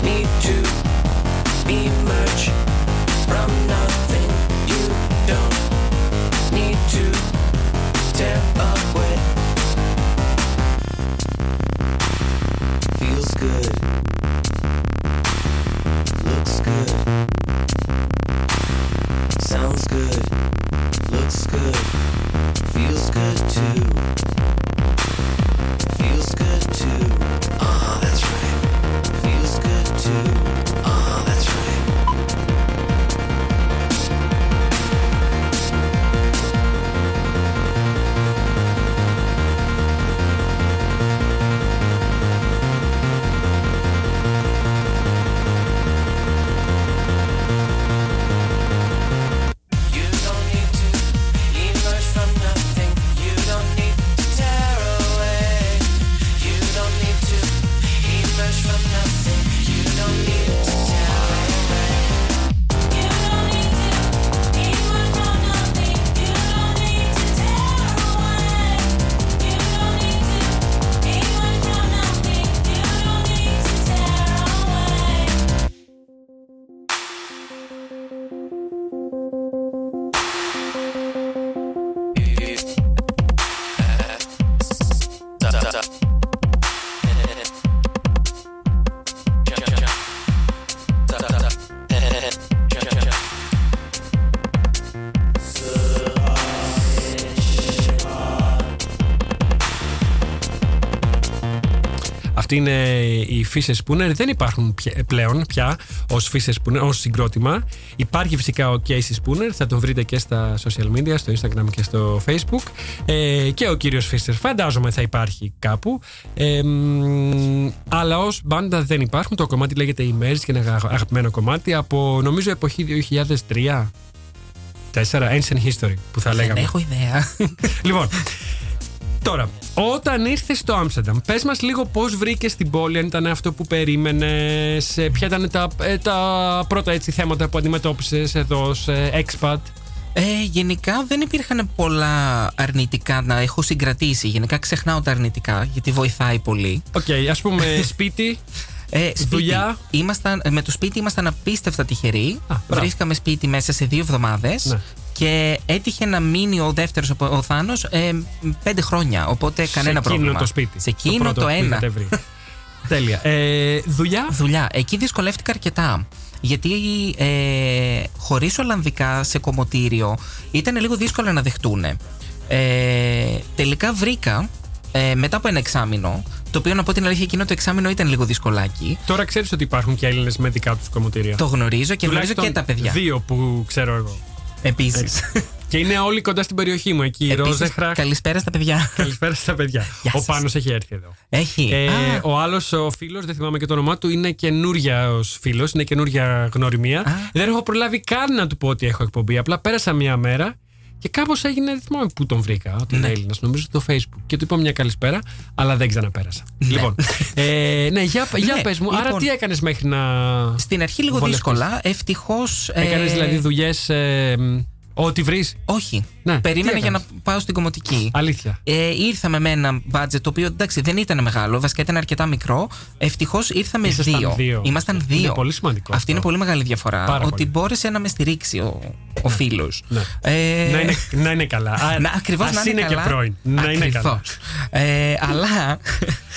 Speaker 2: me to emerge from nothing. You don't need to away. Feels good.
Speaker 1: Αυτή είναι η Fisher Spooner. Δεν υπάρχουν πια- πλέον πια ως Fisher Spooner, ως συγκρότημα. Υπάρχει φυσικά ο Casey Spooner. Θα τον βρείτε και στα social media, στο Instagram και στο Facebook. Ε, και ο κύριος Fisher φαντάζομαι θα υπάρχει κάπου. Ε, μ, αλλά ως μπάντα δεν υπάρχουν. Το κομμάτι λέγεται Immerse και είναι αγα- αγαπημένο κομμάτι από νομίζω εποχή 2003. 4 Ancient History που θα
Speaker 5: Δεν
Speaker 1: λέγαμε.
Speaker 5: έχω ιδέα.
Speaker 1: Λοιπόν, τώρα, όταν ήρθες στο Άμστερνταμ, πες μας λίγο πώς βρήκες την πόλη, αν ήταν αυτό που περίμενες, ποια ήταν τα, ε, τα πρώτα έτσι, θέματα που αντιμετώπισες εδώ ως ε, expat;
Speaker 5: Ε, γενικά δεν υπήρχαν πολλά αρνητικά να έχω συγκρατήσει. Γενικά ξεχνάω τα αρνητικά γιατί βοηθάει πολύ.
Speaker 1: Οκ, ας πούμε σπίτι.
Speaker 5: Ε, σπίτι.
Speaker 1: Δουλειά.
Speaker 5: Ήμασταν, με το σπίτι ήμασταν απίστευτα τυχεροί.
Speaker 1: Α, μπράβο.
Speaker 5: Βρίσκαμε σπίτι μέσα σε δύο εβδομάδες.
Speaker 1: Ναι.
Speaker 5: Και έτυχε να μείνει ο δεύτερος, ο Θάνος, ε, πέντε χρόνια. Οπότε κανένα
Speaker 1: σε εκείνο
Speaker 5: πρόβλημα.
Speaker 1: το σπίτι.
Speaker 5: Σε εκείνο
Speaker 1: πρώτο
Speaker 5: το,
Speaker 1: που
Speaker 5: ένα.
Speaker 1: είχατε βρει. Τέλεια. Ε, δουλειά;
Speaker 5: Δουλειά. Εκεί δυσκολεύτηκα αρκετά. Γιατί ε, χωρίς Ολλανδικά σε κομμωτήριο ήταν λίγο δύσκολο να δεχτούν. Ε, τελικά βρήκα ε, μετά από ένα εξάμεινο, το οποίο να πω την αλήθεια εκείνο το εξάμεινο ήταν λίγο δυσκολάκι.
Speaker 1: Τώρα ξέρεις ότι υπάρχουν και Έλληνες με δικά τους κομμωτήρια.
Speaker 5: Το γνωρίζω και γνωρίζω
Speaker 1: Τουλάχιστον
Speaker 5: και τα παιδιά.
Speaker 1: Δύο που ξέρω εγώ.
Speaker 5: Επίσης.
Speaker 1: Και είναι όλοι κοντά στην περιοχή μου εκεί. Ρόζεχρα.
Speaker 5: καλησπέρα στα παιδιά.
Speaker 1: Καλησπέρα στα παιδιά.
Speaker 5: Γεια
Speaker 1: Ο
Speaker 5: σας.
Speaker 1: Πάνος έχει έρθει εδώ.
Speaker 5: Έχει.
Speaker 1: Ε,
Speaker 5: Α,
Speaker 1: ο άλλος ο φίλος, δεν θυμάμαι και το όνομά του, είναι καινούρια φίλος, είναι καινούρια γνωριμία.
Speaker 5: Α.
Speaker 1: Δεν έχω προλάβει καν να του πω ότι έχω εκπομπή. Απλά πέρασα μία μέρα και κάπως έγινε. Δεν θυμάμαι πού τον βρήκα. Ότι είναι
Speaker 5: Ναι.
Speaker 1: Έλληνας, νομίζω στο Facebook. Και του είπα μια καλησπέρα, αλλά δεν ξαναπέρασα. Λοιπόν. Ε, ναι, για, για
Speaker 5: Ναι,
Speaker 1: πες μου, άρα
Speaker 5: λοιπόν,
Speaker 1: τι έκανες μέχρι να.
Speaker 5: Στην αρχή λίγο
Speaker 1: βολευτείς;
Speaker 5: δύσκολα. Ευτυχώς.
Speaker 1: Έκανες δηλαδή δουλειές. Ε, μ, ό,τι βρεις.
Speaker 5: Όχι.
Speaker 1: Ναι,
Speaker 5: Περίμενα
Speaker 1: τι
Speaker 5: για να
Speaker 1: έκανες;
Speaker 5: πάω στην κομμωτική.
Speaker 1: Αλήθεια.
Speaker 5: Ε, ήρθαμε με ένα budget το οποίο εντάξει δεν ήταν μεγάλο, βασικά ήταν αρκετά μικρό. Ευτυχώς ήρθαμε
Speaker 1: Ήσασταν
Speaker 5: δύο.
Speaker 1: δύο.
Speaker 5: Ήμασταν
Speaker 1: Είναι
Speaker 5: δύο.
Speaker 1: πολύ σημαντικό
Speaker 5: Αυτή
Speaker 1: αυτό.
Speaker 5: είναι πολύ μεγάλη διαφορά.
Speaker 1: Πάρα
Speaker 5: ότι
Speaker 1: πολύ.
Speaker 5: μπόρεσε να με στηρίξει ο, ο φίλος.
Speaker 1: Ναι.
Speaker 5: Ε,
Speaker 1: να, είναι, να είναι καλά. Α,
Speaker 5: να, ακριβώς
Speaker 1: ας
Speaker 5: να είναι,
Speaker 1: είναι
Speaker 5: καλά.
Speaker 1: και πρώην. Να είναι
Speaker 5: Ακριβώς.
Speaker 1: καλά.
Speaker 5: Ε, αλλά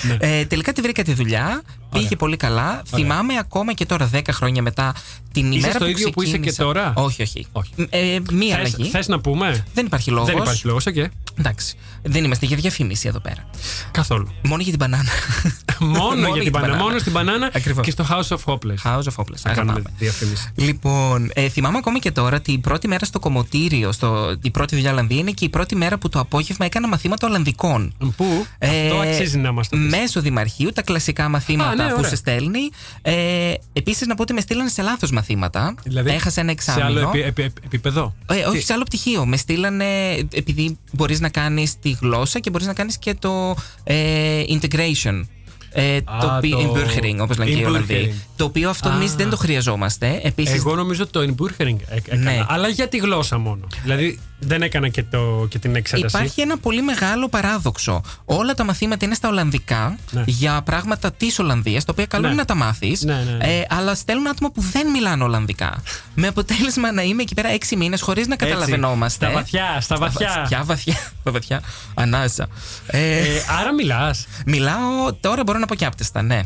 Speaker 1: Ναι.
Speaker 5: ε, τελικά τη βρήκα τη δουλειά. Πήγε πολύ καλά. Θυμάμαι ακόμα και τώρα, 10 χρόνια μετά, την
Speaker 1: Είσαι
Speaker 5: ημέρα
Speaker 1: στο
Speaker 5: που
Speaker 1: ίδιο που είσαι και
Speaker 5: ξεκίνησα-
Speaker 1: τώρα;
Speaker 5: Όχι, όχι.
Speaker 1: Όχι.
Speaker 5: Ε, μία
Speaker 1: Θες,
Speaker 5: αλλαγή.
Speaker 1: θες να πούμε;
Speaker 5: Δεν υπάρχει λόγος.
Speaker 1: Δεν υπάρχει λόγος, οκ.
Speaker 5: Εντάξει. Δεν είμαστε για διαφήμιση εδώ πέρα.
Speaker 1: Καθόλου.
Speaker 5: Μόνο για την μπανάνα.
Speaker 1: Μόνο για την μπανάνα. Μόνο στην μπανάνα
Speaker 5: Ακριβώς.
Speaker 1: και στο House of Hopeless.
Speaker 5: House of Hopeless.
Speaker 1: Θα κάνουμε
Speaker 5: Αγαπάμε.
Speaker 1: διαφήμιση.
Speaker 5: Λοιπόν, ε, θυμάμαι ακόμη και τώρα την πρώτη μέρα στο κομμωτήριο, στο, η πρώτη δουλειά Ολλανδία, είναι και η πρώτη μέρα που το απόγευμα έκανα μαθήματα Ολλανδικών.
Speaker 1: Πού; Αυτό αξίζει να μας το πεις.
Speaker 5: Μέσω δημαρχείου, τα κλασικά μαθήματα
Speaker 1: Α, ναι,
Speaker 5: που
Speaker 1: ωραία.
Speaker 5: σε στέλνει. Ε, Επίσης, να πω ότι με στείλανε σε λάθος μαθήματα.
Speaker 1: Δηλαδή,
Speaker 5: Έχασα ένα
Speaker 1: Σε άλλο
Speaker 5: εξάμεινο.
Speaker 1: επι- επι- επι- επίπεδο;
Speaker 5: Ε, όχι
Speaker 1: Τι-
Speaker 5: σε άλλο πτυχίο. Με στείλανε επειδή μπορείς να κάνεις τη γλώσσα και μπορείς να κάνεις και το ε, integration. Ε,
Speaker 1: Α,
Speaker 5: το οποίο.
Speaker 1: το-
Speaker 5: Inburgering, όπως λένε και οι Ολλανδοί.
Speaker 1: Inburgering.
Speaker 5: Το οποίο αυτό
Speaker 1: Α.
Speaker 5: εμεί δεν το χρειαζόμαστε. Επίσης,
Speaker 1: Εγώ νομίζω το Inburgering έκανα.
Speaker 5: Ναι.
Speaker 1: Αλλά για τη γλώσσα μόνο. Δηλαδή δεν έκανα και, το, και την εξέταση.
Speaker 5: Υπάρχει ένα πολύ μεγάλο παράδοξο. Όλα τα μαθήματα είναι στα Ολλανδικά
Speaker 1: Ναι.
Speaker 5: για πράγματα της Ολλανδίας, τα οποία καλό
Speaker 1: Ναι.
Speaker 5: είναι να τα μάθεις.
Speaker 1: Ναι, ναι, ναι.
Speaker 5: Ε, αλλά στέλνουν άτομα που δεν μιλάνε Ολλανδικά. με αποτέλεσμα να είμαι εκεί πέρα έξι μήνες χωρίς να
Speaker 1: Έτσι,
Speaker 5: καταλαβαίνόμαστε.
Speaker 1: Στα βαθιά, στα βαθιά.
Speaker 5: Ποια βαθιά, στα βαθιά. Ανάσα. Ε,
Speaker 1: Ε, άρα μιλάς.
Speaker 5: μιλάω τώρα, μπορώ να πω και άπτεστα, ναι.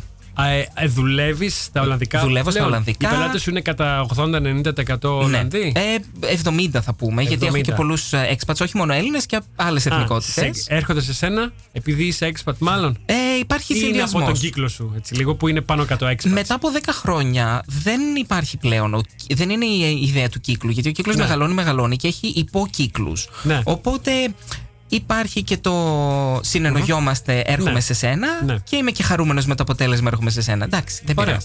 Speaker 1: Ε, Δουλεύεις στα Ολλανδικά;
Speaker 5: Δουλεύω στα
Speaker 1: Πλέον,
Speaker 5: Ολλανδικά.
Speaker 1: Οι πελάτες σου είναι κατά 80-90% Ολλανδοί.
Speaker 5: Ναι. Ε, 70 θα πούμε, γιατί έχω
Speaker 1: 70.
Speaker 5: και πολλούς expats, όχι μόνο Έλληνες και άλλες
Speaker 1: Α,
Speaker 5: εθνικότητες.
Speaker 1: σε- έρχονται σε σένα επειδή είσαι expat, μάλλον;
Speaker 5: Ε, υπάρχει
Speaker 1: Ή είναι από
Speaker 5: συνδυασμός.
Speaker 1: τον κύκλο σου, έτσι, λίγο που είναι πάνω κάτω expat.
Speaker 5: Μετά από 10 χρόνια δεν υπάρχει πλέον. ο- δεν είναι η η ιδέα του κύκλου. Γιατί ο κύκλος
Speaker 1: Ναι.
Speaker 5: μεγαλώνει, μεγαλώνει και έχει υποκύκλους.
Speaker 1: Ναι.
Speaker 5: Οπότε υπάρχει και το συνεννοιόμαστε, έρχομαι
Speaker 1: Ναι.
Speaker 5: σε σένα
Speaker 1: Ναι.
Speaker 5: και είμαι και χαρούμενος με το αποτέλεσμα, έρχομαι σε σένα. Εντάξει, δεν
Speaker 1: Ωραία.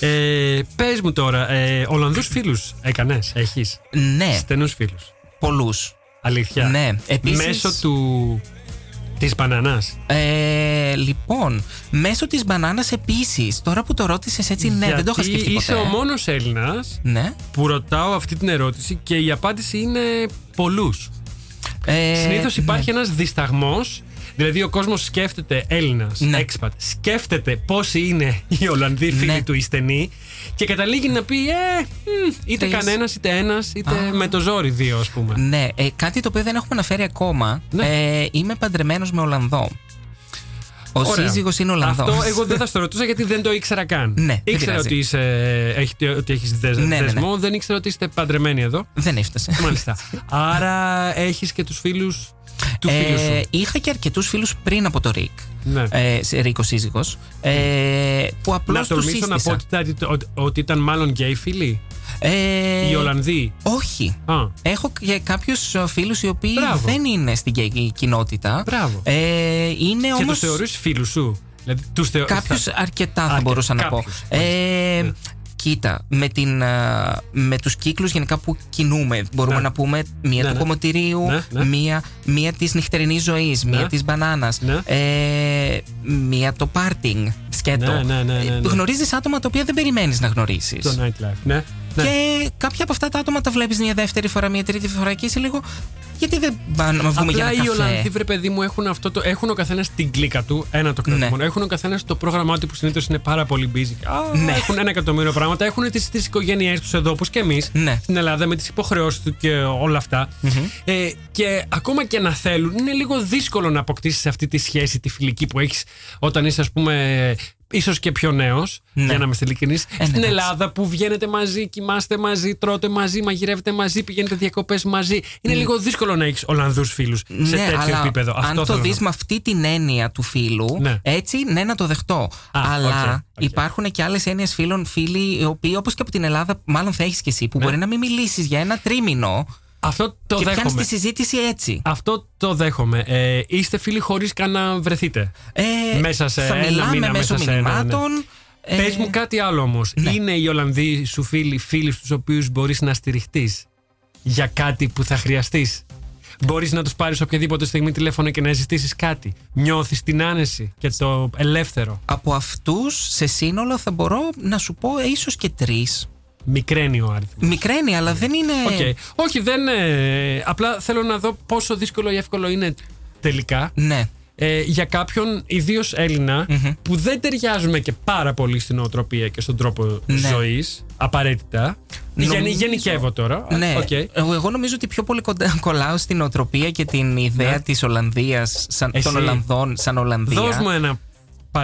Speaker 5: πειράζει.
Speaker 1: Ε, Πες μου τώρα, ε, Ολλανδούς φίλους έκανες, έχεις;
Speaker 5: Ναι,
Speaker 1: Στενούς φίλους.
Speaker 5: πολλούς.
Speaker 1: Αλήθεια.
Speaker 5: Ναι, επίσης-
Speaker 1: Μέσω του. της μπανανά.
Speaker 5: Ε, λοιπόν, μέσω της μπανάνας επίσης. Τώρα που το ρώτησες έτσι, ναι, δεν το είχα σκεφτεί
Speaker 1: Είσαι
Speaker 5: ποτέ.
Speaker 1: ο μόνος Έλληνας
Speaker 5: Ναι.
Speaker 1: που ρωτάω αυτή την ερώτηση και η απάντηση είναι πολλούς.
Speaker 5: Ε,
Speaker 1: Συνήθως υπάρχει
Speaker 5: ναι.
Speaker 1: ένας ένας δισταγμός. Δηλαδή, ο κόσμος σκέφτεται Έλληνας,
Speaker 5: Ναι.
Speaker 1: expat, σκέφτεται πόσοι είναι οι Ολλανδοί φίλοι
Speaker 5: Ναι.
Speaker 1: του ή στενοί και καταλήγει να πει, Ε, μ, είτε
Speaker 5: Τρεις.
Speaker 1: κανένας, είτε ένας, είτε
Speaker 5: Α.
Speaker 1: με το ζόρι δύο, ας πούμε.
Speaker 5: Ναι, ε, κάτι το οποίο δεν έχουμε αναφέρει ακόμα.
Speaker 1: Ναι.
Speaker 5: Ε, είμαι παντρεμένος με Ολλανδό. Ο
Speaker 1: Ωραία.
Speaker 5: σύζυγος είναι Ολλανδός.
Speaker 1: Αυτό εγώ δεν θα στο ρωτούσα γιατί δεν το ήξερα καν.
Speaker 5: Ναι, δεν
Speaker 1: ήξερα
Speaker 5: πειράζει.
Speaker 1: ότι, είσαι, έχετε- ότι έχεις δεσ-
Speaker 5: Ναι, ναι, ναι.
Speaker 1: δεσμό, δεν ήξερα ότι είστε παντρεμένοι εδώ.
Speaker 5: Δεν έφτασε.
Speaker 1: Μάλιστα. Άρα έχεις και τους φίλους. του φίλου σου.
Speaker 5: είχα και αρκετούς φίλους πριν από το Ρικ.
Speaker 1: Ναι.
Speaker 5: Ε, σε Ρίκος σύζυγος. Ε, που απλώς
Speaker 1: Να
Speaker 5: τους
Speaker 1: τολμήσω να πω
Speaker 5: σύστησα.
Speaker 1: ότι ήταν, ότι- ότι ήταν μάλλον γκέι φίλοι;
Speaker 5: Ε,
Speaker 1: Οι Ολλανδοί.
Speaker 5: Όχι.
Speaker 1: Α,
Speaker 5: Έχω και κάποιους φίλους οι οποίοι
Speaker 1: Μπράβο.
Speaker 5: δεν είναι στην γκέι κοινότητα.
Speaker 1: Μπράβο.
Speaker 5: Ε, είναι
Speaker 1: και
Speaker 5: όμως.
Speaker 1: του θεωρείς φίλους σου; Δηλαδή, τους θεω...
Speaker 5: Κάποιους
Speaker 1: θα-
Speaker 5: αρκετά θα
Speaker 1: Αρκε-
Speaker 5: μπορούσα να πω.
Speaker 1: κάποιους,
Speaker 5: Ε,
Speaker 1: Ναι.
Speaker 5: Κοίτα, με, την, α, με τους κύκλους γενικά που κινούμε μπορούμε
Speaker 1: Ναι.
Speaker 5: να πούμε μία
Speaker 1: Ναι,
Speaker 5: του
Speaker 1: ναι.
Speaker 5: κομμωτηρίου,
Speaker 1: Ναι, ναι.
Speaker 5: μία, μία της νυχτερινής ζωής, μία
Speaker 1: Ναι.
Speaker 5: της μπανάνας,
Speaker 1: Ναι.
Speaker 5: ε, μία το πάρτινγκ σκέτο.
Speaker 1: Ναι, ναι, ναι, ναι, ναι.
Speaker 5: Ε, Γνωρίζεις άτομα τα οποία δεν περιμένεις να γνωρίσεις.
Speaker 1: Το nightlife. Ναι. Ναι.
Speaker 5: Και κάποια από αυτά τα άτομα τα βλέπεις μια δεύτερη φορά, μια τρίτη φορά και είσαι λίγο γιατί δεν πάμε να βγούμε για
Speaker 1: Απλά
Speaker 5: ένα
Speaker 1: οι
Speaker 5: καφέ;
Speaker 1: Ολλανδοί, βρε παιδί μου, έχουν, αυτό το, έχουν ο καθένας την κλίκα του. Ένα το κρατούμενο.
Speaker 5: Ναι.
Speaker 1: Έχουν ο καθένας το πρόγραμμά του που συνήθως είναι πάρα πολύ busy. Α,
Speaker 5: Ναι.
Speaker 1: Έχουν ένα εκατομμύριο πράγματα. Έχουν τις τις οικογένειές τους εδώ, όπως και εμείς
Speaker 5: Ναι.
Speaker 1: στην Ελλάδα, με τις υποχρεώσεις του και όλα αυτά. Ε, και ακόμα και να θέλουν, είναι λίγο δύσκολο να αποκτήσεις αυτή τη σχέση, τη φιλική που έχεις όταν είσαι, ας πούμε, ίσως και πιο νέος.
Speaker 5: Ναι.
Speaker 1: Για να είμαστε ειλικρινείς.
Speaker 5: ναι,
Speaker 1: στην
Speaker 5: εντάξει.
Speaker 1: Ελλάδα που βγαίνετε μαζί, κοιμάστε μαζί, τρώτε μαζί, μαγειρεύετε μαζί, πηγαίνετε διακοπές μαζί. Είναι λίγο δύσκολο να έχεις Ολλανδούς φίλους σε
Speaker 5: ναι,
Speaker 1: τέτοιο
Speaker 5: αλλά
Speaker 1: επίπεδο.
Speaker 5: αν
Speaker 1: Αυτό
Speaker 5: το
Speaker 1: θέλω να
Speaker 5: δεις
Speaker 1: πω.
Speaker 5: με αυτή την έννοια του φίλου,
Speaker 1: Ναι.
Speaker 5: έτσι ναι, να το δεχτώ.
Speaker 1: Α,
Speaker 5: αλλά
Speaker 1: OK, OK.
Speaker 5: υπάρχουν και άλλες έννοιες φίλων, φίλοι, οι οποίοι όπως και από την Ελλάδα, μάλλον θα έχεις κι εσύ, που
Speaker 1: Ναι.
Speaker 5: μπορεί να μην μιλήσεις για ένα τρίμηνο
Speaker 1: Αυτό το
Speaker 5: και πιάνεις
Speaker 1: δέχομαι.
Speaker 5: τη συζήτηση έτσι.
Speaker 1: Αυτό το δέχομαι. Ε, είστε φίλοι χωρίς καν να βρεθείτε;
Speaker 5: Ε,
Speaker 1: Μέσα σε
Speaker 5: θα
Speaker 1: ένα
Speaker 5: μιλάμε
Speaker 1: μήνα,
Speaker 5: μέσω
Speaker 1: μέσα σε ένα, ναι.
Speaker 5: μηνυμάτων. ε,
Speaker 1: Πες μου κάτι άλλο όμως.
Speaker 5: ναι.
Speaker 1: Είναι οι Ολλανδοί σου φίλοι, φίλοι στους οποίους μπορείς να στηριχτείς για κάτι που θα χρειαστείς; Μπορείς να τους πάρεις οποιαδήποτε στιγμή τηλέφωνο και να ζητήσεις κάτι; Νιώθεις την άνεση και το ελεύθερο;
Speaker 5: Από αυτούς σε σύνολο θα μπορώ να σου πω ίσως και τρεις.
Speaker 1: Μικραίνει ο αριθμός.
Speaker 5: Μικραίνει, αλλά δεν είναι.
Speaker 1: Οκ. Όχι, δεν. ε, απλά θέλω να δω πόσο δύσκολο ή εύκολο είναι τελικά
Speaker 5: Ναι.
Speaker 1: ε, για κάποιον ιδίως που δεν ταιριάζουμε και πάρα πολύ στην νοοτροπία και στον τρόπο
Speaker 5: Ναι.
Speaker 1: ζωής απαραίτητα. Γενι,
Speaker 5: Νομίζω-
Speaker 1: γενικεύω τώρα.
Speaker 5: Ναι,
Speaker 1: Οκ.
Speaker 5: εγώ, εγώ νομίζω ότι πιο πολύ κοντά, κολλάω στην νοοτροπία και την ιδέα
Speaker 1: Ναι.
Speaker 5: της Ολλανδίας, σαν,
Speaker 1: Εσύ.
Speaker 5: των Ολλανδών σαν Ολλανδία.
Speaker 1: Δώσ' μου ένα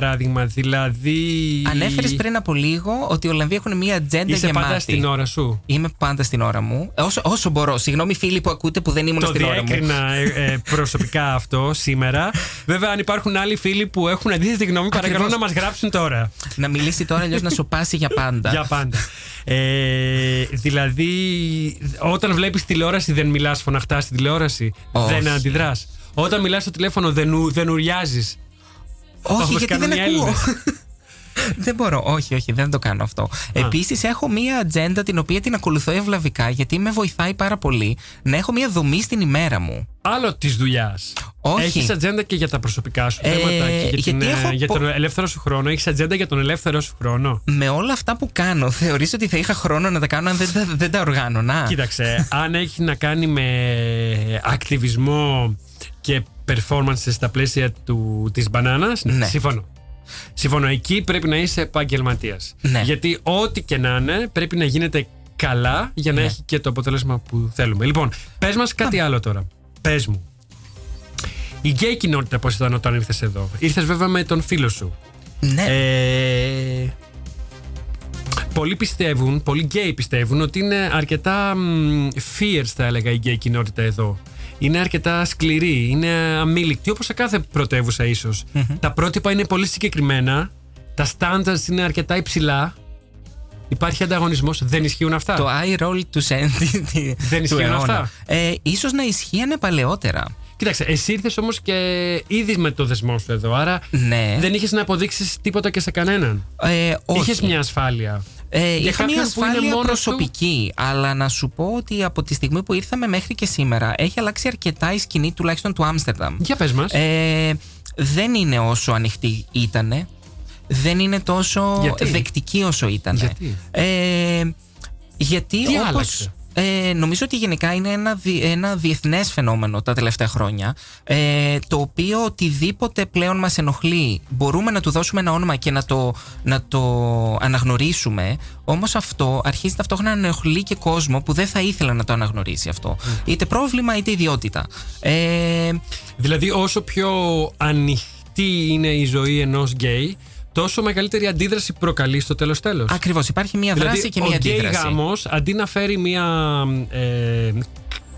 Speaker 1: παράδειγμα. Δηλαδή.
Speaker 5: Ανέφερες πριν από λίγο ότι οι Ολλανδοί έχουν μία ατζέντα
Speaker 1: Είσαι
Speaker 5: γεμάτη.
Speaker 1: πάντα στην ώρα σου.
Speaker 5: Είμαι πάντα στην ώρα μου. Όσο, όσο μπορώ. Συγγνώμη, φίλοι που ακούτε που δεν ήμουν
Speaker 1: Το
Speaker 5: στην ώρα μου.
Speaker 1: διέκρινα ε, ε, προσωπικά αυτό σήμερα. Βέβαια, αν υπάρχουν άλλοι φίλοι που έχουν αντίθετη γνώμη, παρακαλώ
Speaker 5: Ακριβώς.
Speaker 1: να μας γράψουν τώρα.
Speaker 5: Να μιλήσει τώρα, αλλιώς να σοπάσει για πάντα.
Speaker 1: Για πάντα. Ε, δηλαδή, όταν βλέπεις τηλεόραση, δεν μιλάς φωναχτά στην τηλεόραση.
Speaker 5: Όχι.
Speaker 1: Δεν αντιδράς. Όταν μιλάς στο τηλέφωνο, δεν, ου- δεν ουριάζεις.
Speaker 5: Όχι,
Speaker 1: όπως
Speaker 5: γιατί
Speaker 1: κάνουν
Speaker 5: δεν
Speaker 1: οι
Speaker 5: ακούω.
Speaker 1: Έλληνες.
Speaker 5: δεν μπορώ. Όχι, όχι, δεν το κάνω αυτό. Επίσης, έχω μία ατζέντα την οποία την ακολουθώ ευλαβικά γιατί με βοηθάει πάρα πολύ να έχω μία δομή στην ημέρα μου.
Speaker 1: Άλλο της δουλειάς.
Speaker 5: Όχι.
Speaker 1: Έχεις ατζέντα και για τα προσωπικά σου
Speaker 5: Ε,
Speaker 1: θέματα και για,
Speaker 5: γιατί
Speaker 1: την, ε,
Speaker 5: έχω
Speaker 1: για
Speaker 5: πο-
Speaker 1: τον ελεύθερο σου χρόνο. Έχεις ατζέντα για τον ελεύθερο σου χρόνο;
Speaker 5: Με όλα αυτά που κάνω, θεωρείς ότι θα είχα χρόνο να τα κάνω αν δεν, τα- δεν τα οργάνωνα.
Speaker 1: Κοίταξε, αν έχει να κάνει με ακτιβισμό και performance στα πλαίσια του, της μπανάνας, ναι,
Speaker 5: Ναι.
Speaker 1: συμφωνώ. Συμφωνώ, εκεί πρέπει να είσαι επαγγελματίας.
Speaker 5: Ναι.
Speaker 1: Γιατί ό,τι και να είναι πρέπει να γίνεται καλά για να
Speaker 5: Ναι.
Speaker 1: έχει και το αποτέλεσμα που θέλουμε. Λοιπόν, πες μας κάτι άλλο τώρα. Πες μου. Η γκέι κοινότητα πώς ήταν όταν ήρθες εδώ; Ήρθες βέβαια με τον φίλο σου.
Speaker 5: Ναι.
Speaker 1: Ε, πολλοί πιστεύουν, πολλοί γκέι πιστεύουν ότι είναι αρκετά μ, fierce θα έλεγα η γκέι κοινότητα εδώ. Είναι αρκετά σκληρή, είναι αμείλικτη όπως σε κάθε πρωτεύουσα ίσως. Τα πρότυπα είναι πολύ συγκεκριμένα, τα standards είναι αρκετά υψηλά. Υπάρχει ανταγωνισμός, δεν ισχύουν αυτά;
Speaker 5: το eye roll του Σέντι.
Speaker 1: Δεν ισχύουν αυτά;
Speaker 5: Ε, ίσως να ισχύανε παλαιότερα.
Speaker 1: Κοίταξε, εσύ ήρθες όμως και ήδη με το δεσμό σου εδώ, άρα
Speaker 5: Ναι.
Speaker 1: δεν είχες να αποδείξεις τίποτα και σε κανέναν.
Speaker 5: Ε, όχι.
Speaker 1: Είχε μια ασφάλεια.
Speaker 5: Ε,
Speaker 1: Για
Speaker 5: είχα μια
Speaker 1: κάποιον που είναι
Speaker 5: ασφάλεια
Speaker 1: μόνος
Speaker 5: προσωπική, αλλά να σου πω ότι από τη στιγμή που ήρθαμε μέχρι και σήμερα έχει αλλάξει αρκετά η σκηνή τουλάχιστον του Άμστερνταμ.
Speaker 1: Για πες μας.
Speaker 5: Ε, δεν είναι όσο ανοιχτή ήτανε. Δεν είναι τόσο
Speaker 1: Γιατί;
Speaker 5: δεκτική όσο ήτανε.
Speaker 1: Γιατί;
Speaker 5: Ε, γιατί
Speaker 1: Τι
Speaker 5: όπως,
Speaker 1: άλλαξε;
Speaker 5: Ε, νομίζω ότι γενικά είναι ένα, δι- ένα διεθνές φαινόμενο τα τελευταία χρόνια ε, το οποίο οτιδήποτε πλέον μας ενοχλεί μπορούμε να του δώσουμε ένα όνομα και να το, να το αναγνωρίσουμε όμως αυτό αρχίζει ταυτόχρονα να ενοχλεί και κόσμο που δεν θα ήθελε να το αναγνωρίσει αυτό. Είτε πρόβλημα είτε ιδιότητα. Ε,
Speaker 1: Δηλαδή, όσο πιο ανοιχτή είναι η ζωή ενός γκέι, τόσο μεγαλύτερη αντίδραση προκαλεί στο τέλος τέλος.
Speaker 5: ακριβώς υπάρχει μια δράση
Speaker 1: Δηλαδή,
Speaker 5: και
Speaker 1: ο
Speaker 5: μια
Speaker 1: γκέι
Speaker 5: αντίδραση
Speaker 1: γάμος, αντί να φέρει μια ε,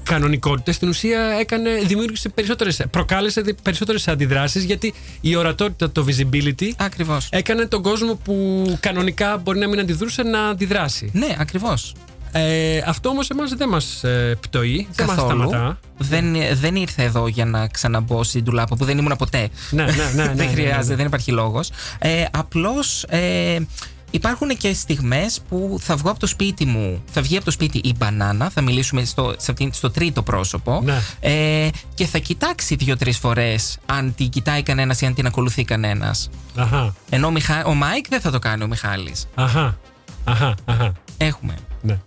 Speaker 1: κανονικότητα στην ουσία έκανε, δημιούργησε περισσότερες, προκάλεσε δι- περισσότερες αντιδράσεις γιατί η ορατότητα, το visibility
Speaker 5: Ακριβώς.
Speaker 1: έκανε τον κόσμο που κανονικά μπορεί να μην αντιδρούσε να αντιδράσει.
Speaker 5: Ναι, ακριβώς.
Speaker 1: Ε, αυτό όμως εμάς δεν μας ε, πτωεί, δεν μας
Speaker 5: Καθόλου.
Speaker 1: σταματά.
Speaker 5: Δεν, δεν ήρθα εδώ για να ξαναμπώ στην τουλάπα που δεν ήμουν ποτέ.
Speaker 1: Ναι, ναι, ναι, ναι,
Speaker 5: δεν
Speaker 1: ναι,
Speaker 5: χρειάζεται,
Speaker 1: ναι.
Speaker 5: δεν υπάρχει λόγος. Ε, Απλώς ε, υπάρχουν και στιγμές που θα βγω από το σπίτι μου, θα βγει από το σπίτι η μπανάνα, θα μιλήσουμε στο, σε αυτήν- στο τρίτο πρόσωπο
Speaker 1: Ναι.
Speaker 5: ε, και θα κοιτάξει δύο-τρεις φορές αν την κοιτάει κανένας ή αν την ακολουθεί κανένας.
Speaker 1: Αχα,
Speaker 5: Ενώ ο, Μιχα... ο Μάικ δεν θα το κάνει ο Μιχάλης.
Speaker 1: αχα, αχα, αχα.
Speaker 5: Έχουμε.
Speaker 1: Ναι.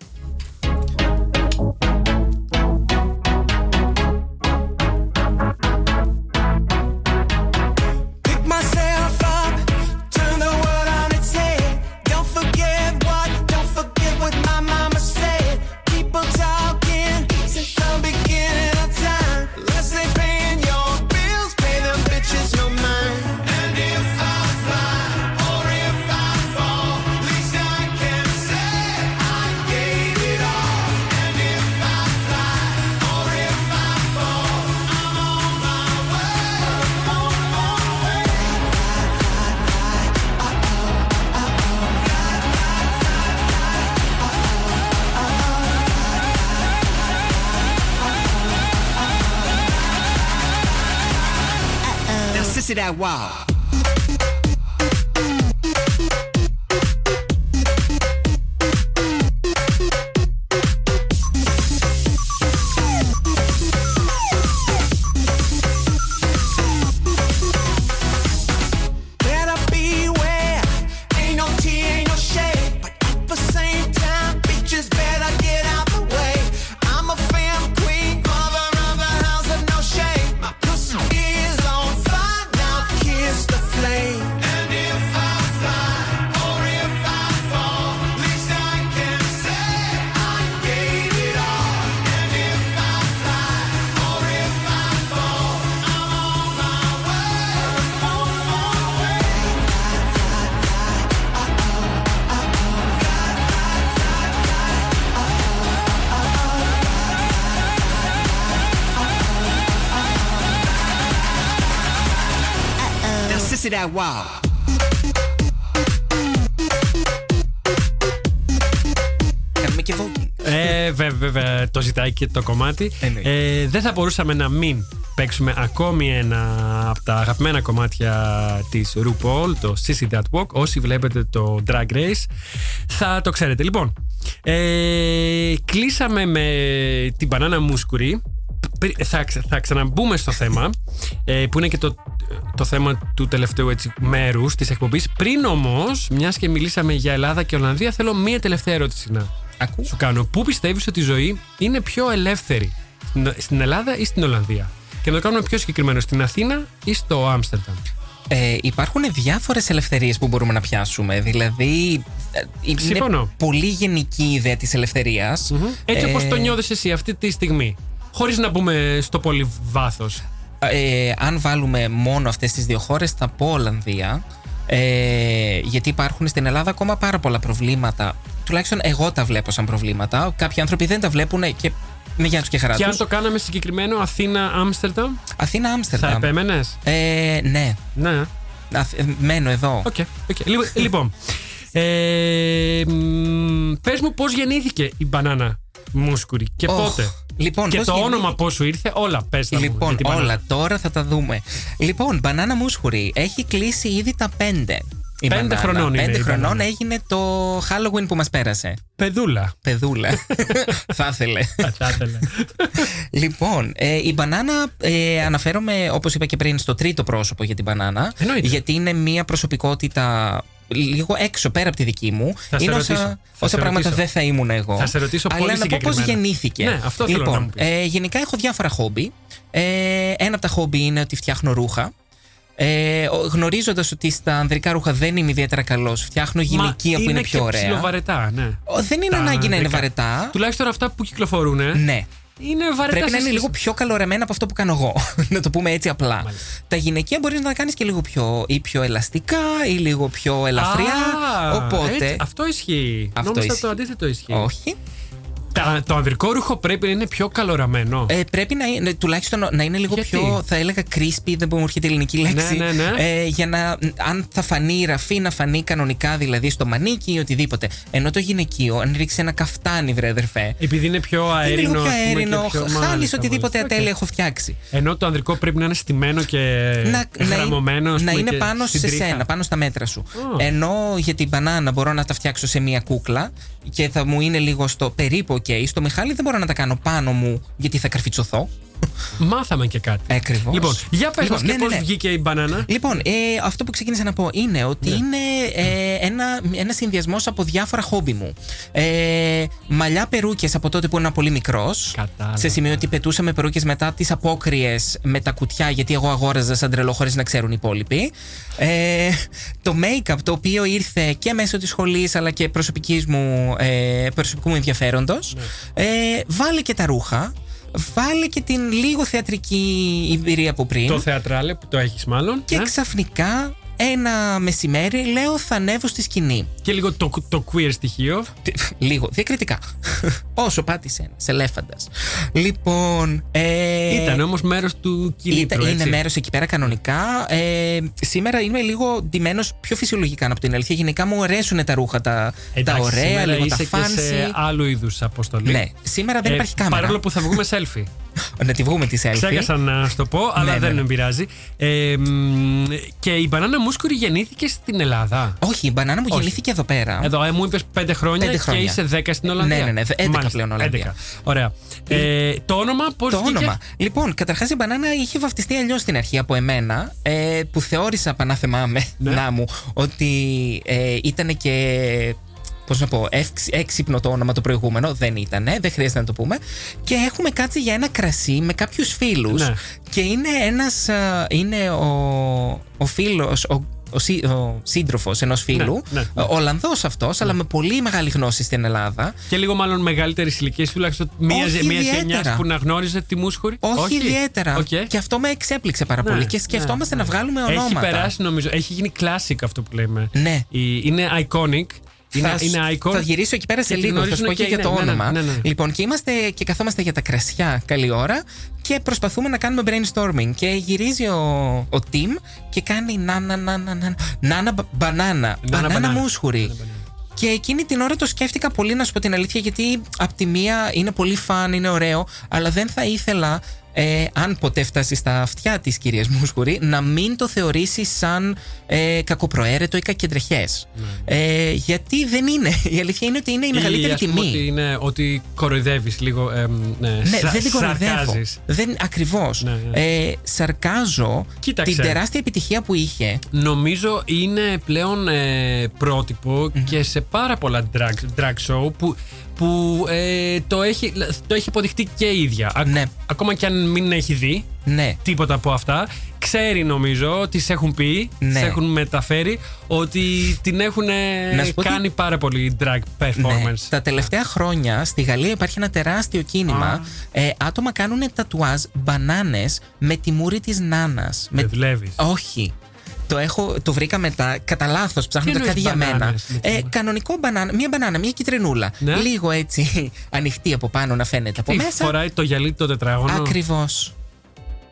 Speaker 2: Now, sissy that wow.
Speaker 5: Κάνουμε και voting.
Speaker 1: Ε, βέβαια, βέβαια, το ζητάει και το κομμάτι.
Speaker 5: Εννοείται.
Speaker 1: Ε, δεν θα μπορούσαμε να μην παίξουμε ακόμη ένα από τα αγαπημένα κομμάτια της RuPaul, το Sissy That Walk. Όσοι βλέπετε το Drag Race, θα το ξέρετε. Λοιπόν, ε, κλείσαμε με την μπανάνα μουσκουρί. Πρι- Θα, ξα- θα ξαναμπούμε στο θέμα, ε, που είναι και το, το θέμα του τελευταίου έτσι, μέρους της εκπομπής. Πριν όμως, μιας και μιλήσαμε για Ελλάδα και Ολλανδία, θέλω μία τελευταία ερώτηση να,
Speaker 5: Ακού.
Speaker 1: σου κάνω. Πού πιστεύεις ότι η ζωή είναι πιο ελεύθερη, στην- στην Ελλάδα ή στην Ολλανδία; Και να το κάνουμε πιο συγκεκριμένο, στην Αθήνα ή στο Άμστερνταμ;
Speaker 5: Ε, υπάρχουν διάφορες ελευθερίες που μπορούμε να πιάσουμε. Δηλαδή, ε, είναι
Speaker 1: Συμφωνώ.
Speaker 5: πολύ γενική η ιδέα της ελευθερίας.
Speaker 1: Έτσι
Speaker 5: Ε,
Speaker 1: όπως το νιώθεις εσύ αυτή τη στιγμή; Χωρίς να μπούμε στο πολύ βάθος.
Speaker 5: ε, αν βάλουμε μόνο αυτές τις δύο χώρες, θα πω Ολλανδία. Ε, γιατί υπάρχουν στην Ελλάδα ακόμα πάρα πολλά προβλήματα. Τουλάχιστον εγώ τα βλέπω σαν προβλήματα. Κάποιοι άνθρωποι δεν τα βλέπουν και με γεια τους και χαρά
Speaker 1: Και αν
Speaker 5: τους.
Speaker 1: το κάναμε συγκεκριμένο Αθήνα-Άμστερνταμ,
Speaker 5: Αθήνα,
Speaker 1: θα
Speaker 5: Άμστερνταμ.
Speaker 1: επέμενες;
Speaker 5: Ε, ναι.
Speaker 1: Ναι.
Speaker 5: Αθ- ε, μένω εδώ.
Speaker 1: OK. OK. Λι- Λοιπόν, ε, μ, πες μου πώς γεννήθηκε η μπανάνα μουσκουρί και
Speaker 5: Οχ.
Speaker 1: πότε;
Speaker 5: Λοιπόν,
Speaker 1: και
Speaker 5: πώς
Speaker 1: το
Speaker 5: γεννήθηκε-
Speaker 1: όνομα πώς σου ήρθε, όλα πες τα μου για
Speaker 5: Λοιπόν,
Speaker 1: την μπανάνα.
Speaker 5: όλα τώρα θα τα δούμε. Λοιπόν, μπανάνα μουσχουρί έχει κλείσει ήδη τα πέντε. Η
Speaker 1: Πέντε
Speaker 5: μπανάνα.
Speaker 1: χρονών είναι
Speaker 5: Πέντε
Speaker 1: η
Speaker 5: χρονών
Speaker 1: μπανάνα.
Speaker 5: έγινε το Halloween που μας πέρασε.
Speaker 1: Παιδούλα.
Speaker 5: Παιδούλα. θα ήθελε.
Speaker 1: Θα ήθελα.
Speaker 5: λοιπόν, ε, η μπανάνα ε, αναφέρομαι, όπως είπα και πριν, στο τρίτο πρόσωπο για την μπανάνα.
Speaker 1: Εννοείται.
Speaker 5: Γιατί είναι μια προσωπικότητα λίγο έξω πέρα από τη δική μου.
Speaker 1: Θα σε
Speaker 5: είναι
Speaker 1: ρωτήσω.
Speaker 5: όσα,
Speaker 1: Θα
Speaker 5: όσα
Speaker 1: σε
Speaker 5: πράγματα
Speaker 1: ρωτήσω.
Speaker 5: δεν θα ήμουν εγώ.
Speaker 1: Θα σε ρωτήσω
Speaker 5: Αλλά
Speaker 1: πολύ
Speaker 5: να πω πώς
Speaker 1: συγκεκριμένα.
Speaker 5: γεννήθηκε.
Speaker 1: Ναι, αυτό θέλω
Speaker 5: λοιπόν,
Speaker 1: να μου πεις.
Speaker 5: ε, γενικά έχω διάφορα χόμπι. Ε, ένα από τα χόμπι είναι ότι φτιάχνω ρούχα. Ε, Γνωρίζοντας ότι στα ανδρικά ρούχα δεν είμαι ιδιαίτερα καλός, φτιάχνω γυναικεία που είναι πιο
Speaker 1: και
Speaker 5: ωραία.
Speaker 1: ψιλοβαρετά, ναι.
Speaker 5: Ο, Δεν είναι
Speaker 1: Τα
Speaker 5: ανάγκη να είναι
Speaker 1: ανδρικά.
Speaker 5: βαρετά.
Speaker 1: Τουλάχιστον αυτά που κυκλοφορούν,
Speaker 5: Ναι.
Speaker 1: είναι βαρετά.
Speaker 5: Πρέπει
Speaker 1: σε
Speaker 5: να είναι
Speaker 1: σχέση-
Speaker 5: λίγο πιο καλορεμένα από αυτό που κάνω εγώ. να το πούμε έτσι απλά.
Speaker 1: Μάλιστα.
Speaker 5: Τα γυναικεία μπορείς να τα κάνεις και λίγο πιο, ή πιο ελαστικά ή λίγο πιο ελαφριά.
Speaker 1: Α,
Speaker 5: Οπότε.
Speaker 1: έτσι, αυτό ισχύει.
Speaker 5: Αυτό
Speaker 1: Νόμιζα
Speaker 5: ισχύει.
Speaker 1: το αντίθετο ισχύει.
Speaker 5: Όχι.
Speaker 1: Τα- το ανδρικό ρούχο πρέπει να είναι πιο καλοραμμένο.
Speaker 5: Ε, πρέπει να είναι, τουλάχιστον να είναι λίγο
Speaker 1: Γιατί;
Speaker 5: πιο, θα έλεγα, crispy, δεν μου έρχεται η ελληνική λέξη.
Speaker 1: Ναι, ναι, ναι.
Speaker 5: Ε, για να, αν θα φανεί η ραφή, να φανεί κανονικά δηλαδή στο μανίκι ή οτιδήποτε. Ενώ το γυναικείο, αν ρίξει ένα καφτάνι, βρε αδερφέ.
Speaker 1: Επειδή είναι πιο
Speaker 5: είναι
Speaker 1: αέρινο.
Speaker 5: λίγο πιο
Speaker 1: ας πούμε, και
Speaker 5: αέρινο,
Speaker 1: πιο-
Speaker 5: χάνει
Speaker 1: μάλιστα,
Speaker 5: οτιδήποτε
Speaker 1: μάλιστα.
Speaker 5: ατέλεια
Speaker 1: Οκ.
Speaker 5: έχω φτιάξει.
Speaker 1: Ενώ το ανδρικό πρέπει να είναι στημένο και γραμμωμένο. ας
Speaker 5: να
Speaker 1: πούμε,
Speaker 5: είναι
Speaker 1: και
Speaker 5: πάνω
Speaker 1: στην
Speaker 5: σε
Speaker 1: τρίχα.
Speaker 5: σένα, πάνω στα μέτρα σου.
Speaker 1: Α.
Speaker 5: Ενώ για την μπανάνα μπορώ να τα φτιάξω σε μία κούκλα και θα μου είναι λίγο στο περίπου ok. Στο Μιχάλη δεν μπορώ να τα κάνω πάνω μου γιατί θα καρφιτσωθώ.
Speaker 1: Μάθαμε και κάτι.
Speaker 5: Ακριβώς.
Speaker 1: Λοιπόν, για πες
Speaker 5: Λοιπόν,
Speaker 1: μας και
Speaker 5: ναι, ναι,
Speaker 1: πώς
Speaker 5: ναι.
Speaker 1: βγήκε η μπανάνα.
Speaker 5: Λοιπόν, ε, αυτό που ξεκίνησα να πω είναι ότι
Speaker 1: Ναι.
Speaker 5: είναι ε, ένα, ένα συνδυασμός από διάφορα χόμπι μου. Ε, μαλλιά περούκες από τότε που ήμουν πολύ μικρός.
Speaker 1: Κατάλαβα.
Speaker 5: Σε σημείο ότι πετούσαμε περούκες μετά τις απόκριες με τα κουτιά, γιατί εγώ αγόραζα σαν τρελό χωρίς να ξέρουν οι υπόλοιποι. Ε, το make-up το οποίο ήρθε και μέσω της σχολής αλλά και προσωπικής μου, ε, προσωπικού μου ενδιαφέροντος.
Speaker 1: Ναι.
Speaker 5: Ε, βάλε και τα ρούχα. Βάλε και την λίγο θεατρική εμπειρία από πριν.
Speaker 1: Το θεατράλε που το έχεις μάλλον.
Speaker 5: Και
Speaker 1: ναι.
Speaker 5: ξαφνικά ένα μεσημέρι λέω θα ανέβω στη σκηνή.
Speaker 1: Και λίγο το, το queer στοιχείο.
Speaker 5: Τι- Λίγο, διακριτικά. Όσο πάτησε ένα, ελέφαντα. Λοιπόν. Ε,
Speaker 1: Ήταν όμως μέρος του κινήτρου.
Speaker 5: ήταν- είναι
Speaker 1: έτσι.
Speaker 5: μέρος εκεί πέρα κανονικά. Ε, σήμερα είμαι λίγο ντυμένος πιο φυσιολογικά να πω την αλήθεια. Γενικά μου αρέσουν τα ρούχα, τα, τα
Speaker 1: Εντάξει,
Speaker 5: ωραία,
Speaker 1: σήμερα
Speaker 5: λίγο τα
Speaker 1: είσαι και σε
Speaker 5: fancy.
Speaker 1: άλλου είδους αποστολή.
Speaker 5: Ναι, σήμερα δεν
Speaker 1: Ε,
Speaker 5: υπάρχει κάμερα.
Speaker 1: Παρόλο που θα βγούμε selfie.
Speaker 5: Να τη βγούμε τη selfie.
Speaker 1: Ξέχασα να σου το πω, αλλά
Speaker 5: Ναι, ναι,
Speaker 1: δεν
Speaker 5: ναι.
Speaker 1: με πειράζει. Ε, μ, και η μπανάνα μουσκουρη γεννήθηκε στην Ελλάδα.
Speaker 5: Όχι, η μπανάνα μου
Speaker 1: Όχι.
Speaker 5: γεννήθηκε εδώ πέρα.
Speaker 1: Εδώ ε, μου είπες 5 χρόνια,
Speaker 5: Πέντε χρόνια.
Speaker 1: και είσαι 10 στην Ολλανδία.
Speaker 5: Ναι, ναι, ναι, 11
Speaker 1: Μάλιστα,
Speaker 5: πλέον Ολλανδία.
Speaker 1: 11. Ωραία. Ε, το όνομα πώς
Speaker 5: Το όνομα. Λοιπόν, καταρχάς η μπανάνα είχε βαφτιστεί αλλιώς στην αρχή από εμένα, ε, που θεώρησα πανάθεμά
Speaker 1: Ναι.
Speaker 5: να μου ότι ε, ήταν και. Πώς να πω, εύξ- έξυπνο το όνομα το προηγούμενο. Δεν ήταν, δεν χρειάζεται να το πούμε. Και έχουμε κάτσει για ένα κρασί με κάποιους φίλους.
Speaker 1: Ναι.
Speaker 5: Και είναι ένας. Είναι ο, ο φίλος, ο, ο, σύ- ο σύντροφος ενός φίλου.
Speaker 1: ναι, ναι.
Speaker 5: Ολλανδός αυτός, αλλά με πολύ μεγάλη γνώση στην Ελλάδα.
Speaker 1: Και λίγο μάλλον μεγαλύτερης ηλικίας, τουλάχιστον μία
Speaker 5: Όχι
Speaker 1: μία γενιά
Speaker 5: ιδιαίτερα.
Speaker 1: που να γνώριζε τη Μούσχουρη.
Speaker 5: Όχι, ιδιαίτερα.
Speaker 1: Οκ.
Speaker 5: Και αυτό με εξέπληξε πάρα
Speaker 1: Ναι,
Speaker 5: πολύ. Και σκεφτόμαστε
Speaker 1: ναι,
Speaker 5: να
Speaker 1: ναι.
Speaker 5: βγάλουμε
Speaker 1: Έχει
Speaker 5: ονόματα.
Speaker 1: περάσει νομίζω, έχει γίνει classic αυτό που λέμε.
Speaker 5: Ναι.
Speaker 1: Η- Είναι iconic. Είναι,
Speaker 5: θα,
Speaker 1: είναι icon.
Speaker 5: θα γυρίσω εκεί πέρα σε
Speaker 1: Και τη
Speaker 5: λίγο. Θα σου
Speaker 1: γνωρίζουν
Speaker 5: πω και,
Speaker 1: και
Speaker 5: για
Speaker 1: οι
Speaker 5: το
Speaker 1: νέοι. Ναι,
Speaker 5: όνομα.
Speaker 1: ναι, ναι, ναι.
Speaker 5: Λοιπόν, και είμαστε και καθόμαστε για τα κρασιά καλή ώρα και προσπαθούμε να κάνουμε brainstorming. Και γυρίζει ο, ο Tim και κάνει νάνα, νάνα, νάνα, νάνα μπα- μπανάνα. Μπανάνα
Speaker 1: μπανάνα.
Speaker 5: μούσχουρη.
Speaker 1: Νάνα μπανάνα.
Speaker 5: Και εκείνη την ώρα το σκέφτηκα πολύ, να σου πω την αλήθεια, γιατί απ' τη μία είναι πολύ φαν, είναι ωραίο, αλλά δεν θα ήθελα, ε, αν ποτέ φτάσει στα αυτιά της κυρίας Μούσχουρη, να μην το θεωρήσει σαν ε, κακοπροαίρετο ή κακεντρεχές. Ε, γιατί δεν είναι. Η αλήθεια είναι ότι είναι η μεγαλύτερη
Speaker 1: Ναι. Ή, ας πούμε,
Speaker 5: τιμή.
Speaker 1: Ότι, είναι, ότι κοροϊδεύεις λίγο. εμ, ναι,
Speaker 5: Ναι,
Speaker 1: σα-
Speaker 5: δεν την κοροϊδεύω.
Speaker 1: σαρκάζεις.
Speaker 5: Δεν, ακριβώς.
Speaker 1: Ναι, ναι.
Speaker 5: Ε, σαρκάζω
Speaker 1: Κοίταξε.
Speaker 5: την τεράστια επιτυχία που είχε.
Speaker 1: Νομίζω είναι πλέον ε, προτυπο και σε πάρα πολλά drag, drag show που, που ε, το, έχει, το έχει αποδειχτεί και η ίδια. Ακ-
Speaker 5: Ναι.
Speaker 1: Ακόμα και αν μην έχει δει
Speaker 5: Ναι.
Speaker 1: τίποτα από αυτά, ξέρει νομίζω, τις έχουν πει,
Speaker 5: Ναι.
Speaker 1: τις έχουν μεταφέρει, ότι την έχουν ε,
Speaker 5: Να σου πω
Speaker 1: κάνει πάρα πολύ drag performance.
Speaker 5: Ναι. Τα τελευταία χρόνια στη Γαλλία υπάρχει ένα τεράστιο κίνημα. Ε, άτομα κάνουν τατουάζ μπανάνες με τη μούρη της νάνας.
Speaker 1: Με δουλεύεις.
Speaker 5: Όχι. Το, έχω, το βρήκα μετά, κατά λάθος, ψάχνοντα
Speaker 1: εννοείς
Speaker 5: κάτι για μένα.
Speaker 1: μπανάνες με τη
Speaker 5: Ε,
Speaker 1: μούρη;
Speaker 5: κανονικό μπανάνα, μία μπανάνα, μία κυτρινούλα.
Speaker 1: Ναι.
Speaker 5: Λίγο έτσι ανοιχτή από πάνω να φαίνεται από
Speaker 1: Τι
Speaker 5: μέσα.
Speaker 1: φοράει το γυαλί το τετράγωνο;
Speaker 5: Ακριβώς.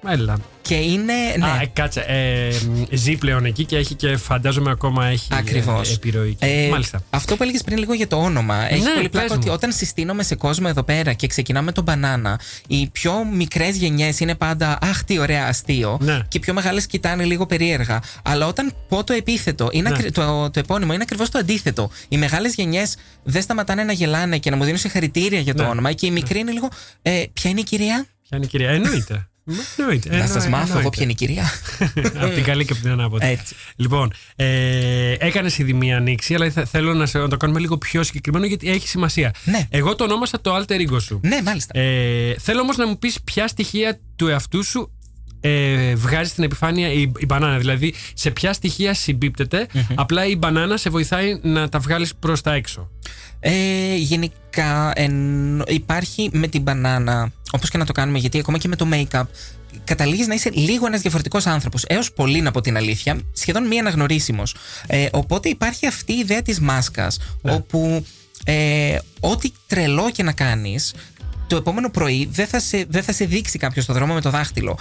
Speaker 1: Έλα.
Speaker 5: Και είναι. Ναι.
Speaker 1: Α, ε, κάτσε. Ε, ζει πλέον εκεί και έχει και φαντάζομαι ακόμα έχει
Speaker 5: Ακριβώς.
Speaker 1: ε, επιρροή. εκεί. Μάλιστα.
Speaker 5: Αυτό που έλεγες πριν λίγο για το όνομα. Έχει
Speaker 1: Ναι,
Speaker 5: πολύ πλάκα
Speaker 1: πες
Speaker 5: ότι
Speaker 1: μου.
Speaker 5: όταν συστήνομαι σε κόσμο εδώ πέρα και ξεκινάμε τον μπανάνα, οι πιο μικρές γενιές είναι πάντα Αχ, τι ωραία, αστείο.
Speaker 1: Ναι.
Speaker 5: Και οι πιο μεγάλες κοιτάνε λίγο περίεργα. Αλλά όταν πω το επίθετο, είναι
Speaker 1: Ναι.
Speaker 5: ακρι- το, το επώνυμο είναι ακριβώς το αντίθετο. Οι μεγάλες γενιές δεν σταματάνε να γελάνε και να μου δίνουν συγχαρητήρια για το
Speaker 1: Ναι.
Speaker 5: όνομα. Και οι μικροί είναι λίγο. Ε, ποια είναι η κυρία;
Speaker 1: Ποια είναι η κυρία; Εννοείται. Εννοείται.
Speaker 5: να σας
Speaker 1: Εννοεί-
Speaker 5: μάθω εγώ
Speaker 1: εννοείται.
Speaker 5: ποια είναι η κυρία.
Speaker 1: από την καλή και από την ανάποδη.
Speaker 5: Έτσι.
Speaker 1: Λοιπόν, ε, έκανες ήδη μία ανοίξη, αλλά θα- θέλω να, σε- να το κάνουμε λίγο πιο συγκεκριμένο γιατί έχει σημασία.
Speaker 5: Ναι.
Speaker 1: Εγώ το ονόμασα το alter ego σου.
Speaker 5: ναι, μάλιστα.
Speaker 1: Ε, θέλω όμως να μου πεις ποια στοιχεία του εαυτού σου ε, βγάζει στην επιφάνεια η, η μπανάνα. Δηλαδή, σε ποια στοιχεία συμπίπτεται, απλά η μπανάνα σε βοηθάει να τα βγάλεις προς τα έξω.
Speaker 5: Ε, γενικά εν- υπάρχει με την μπανάνα, όπως και να το κάνουμε, γιατί ακόμα και με το make-up, καταλήγεις να είσαι λίγο ένας διαφορετικός άνθρωπος, έως πολύ να πω την αλήθεια, σχεδόν μη αναγνωρίσιμος. Ε, οπότε υπάρχει αυτή η ιδέα της μάσκας, όπου ε, ό,τι τρελό και να κάνεις το επόμενο πρωί δεν θα σε, δεν θα σε δείξει κάποιος στο δρόμο με το δάχτυλο.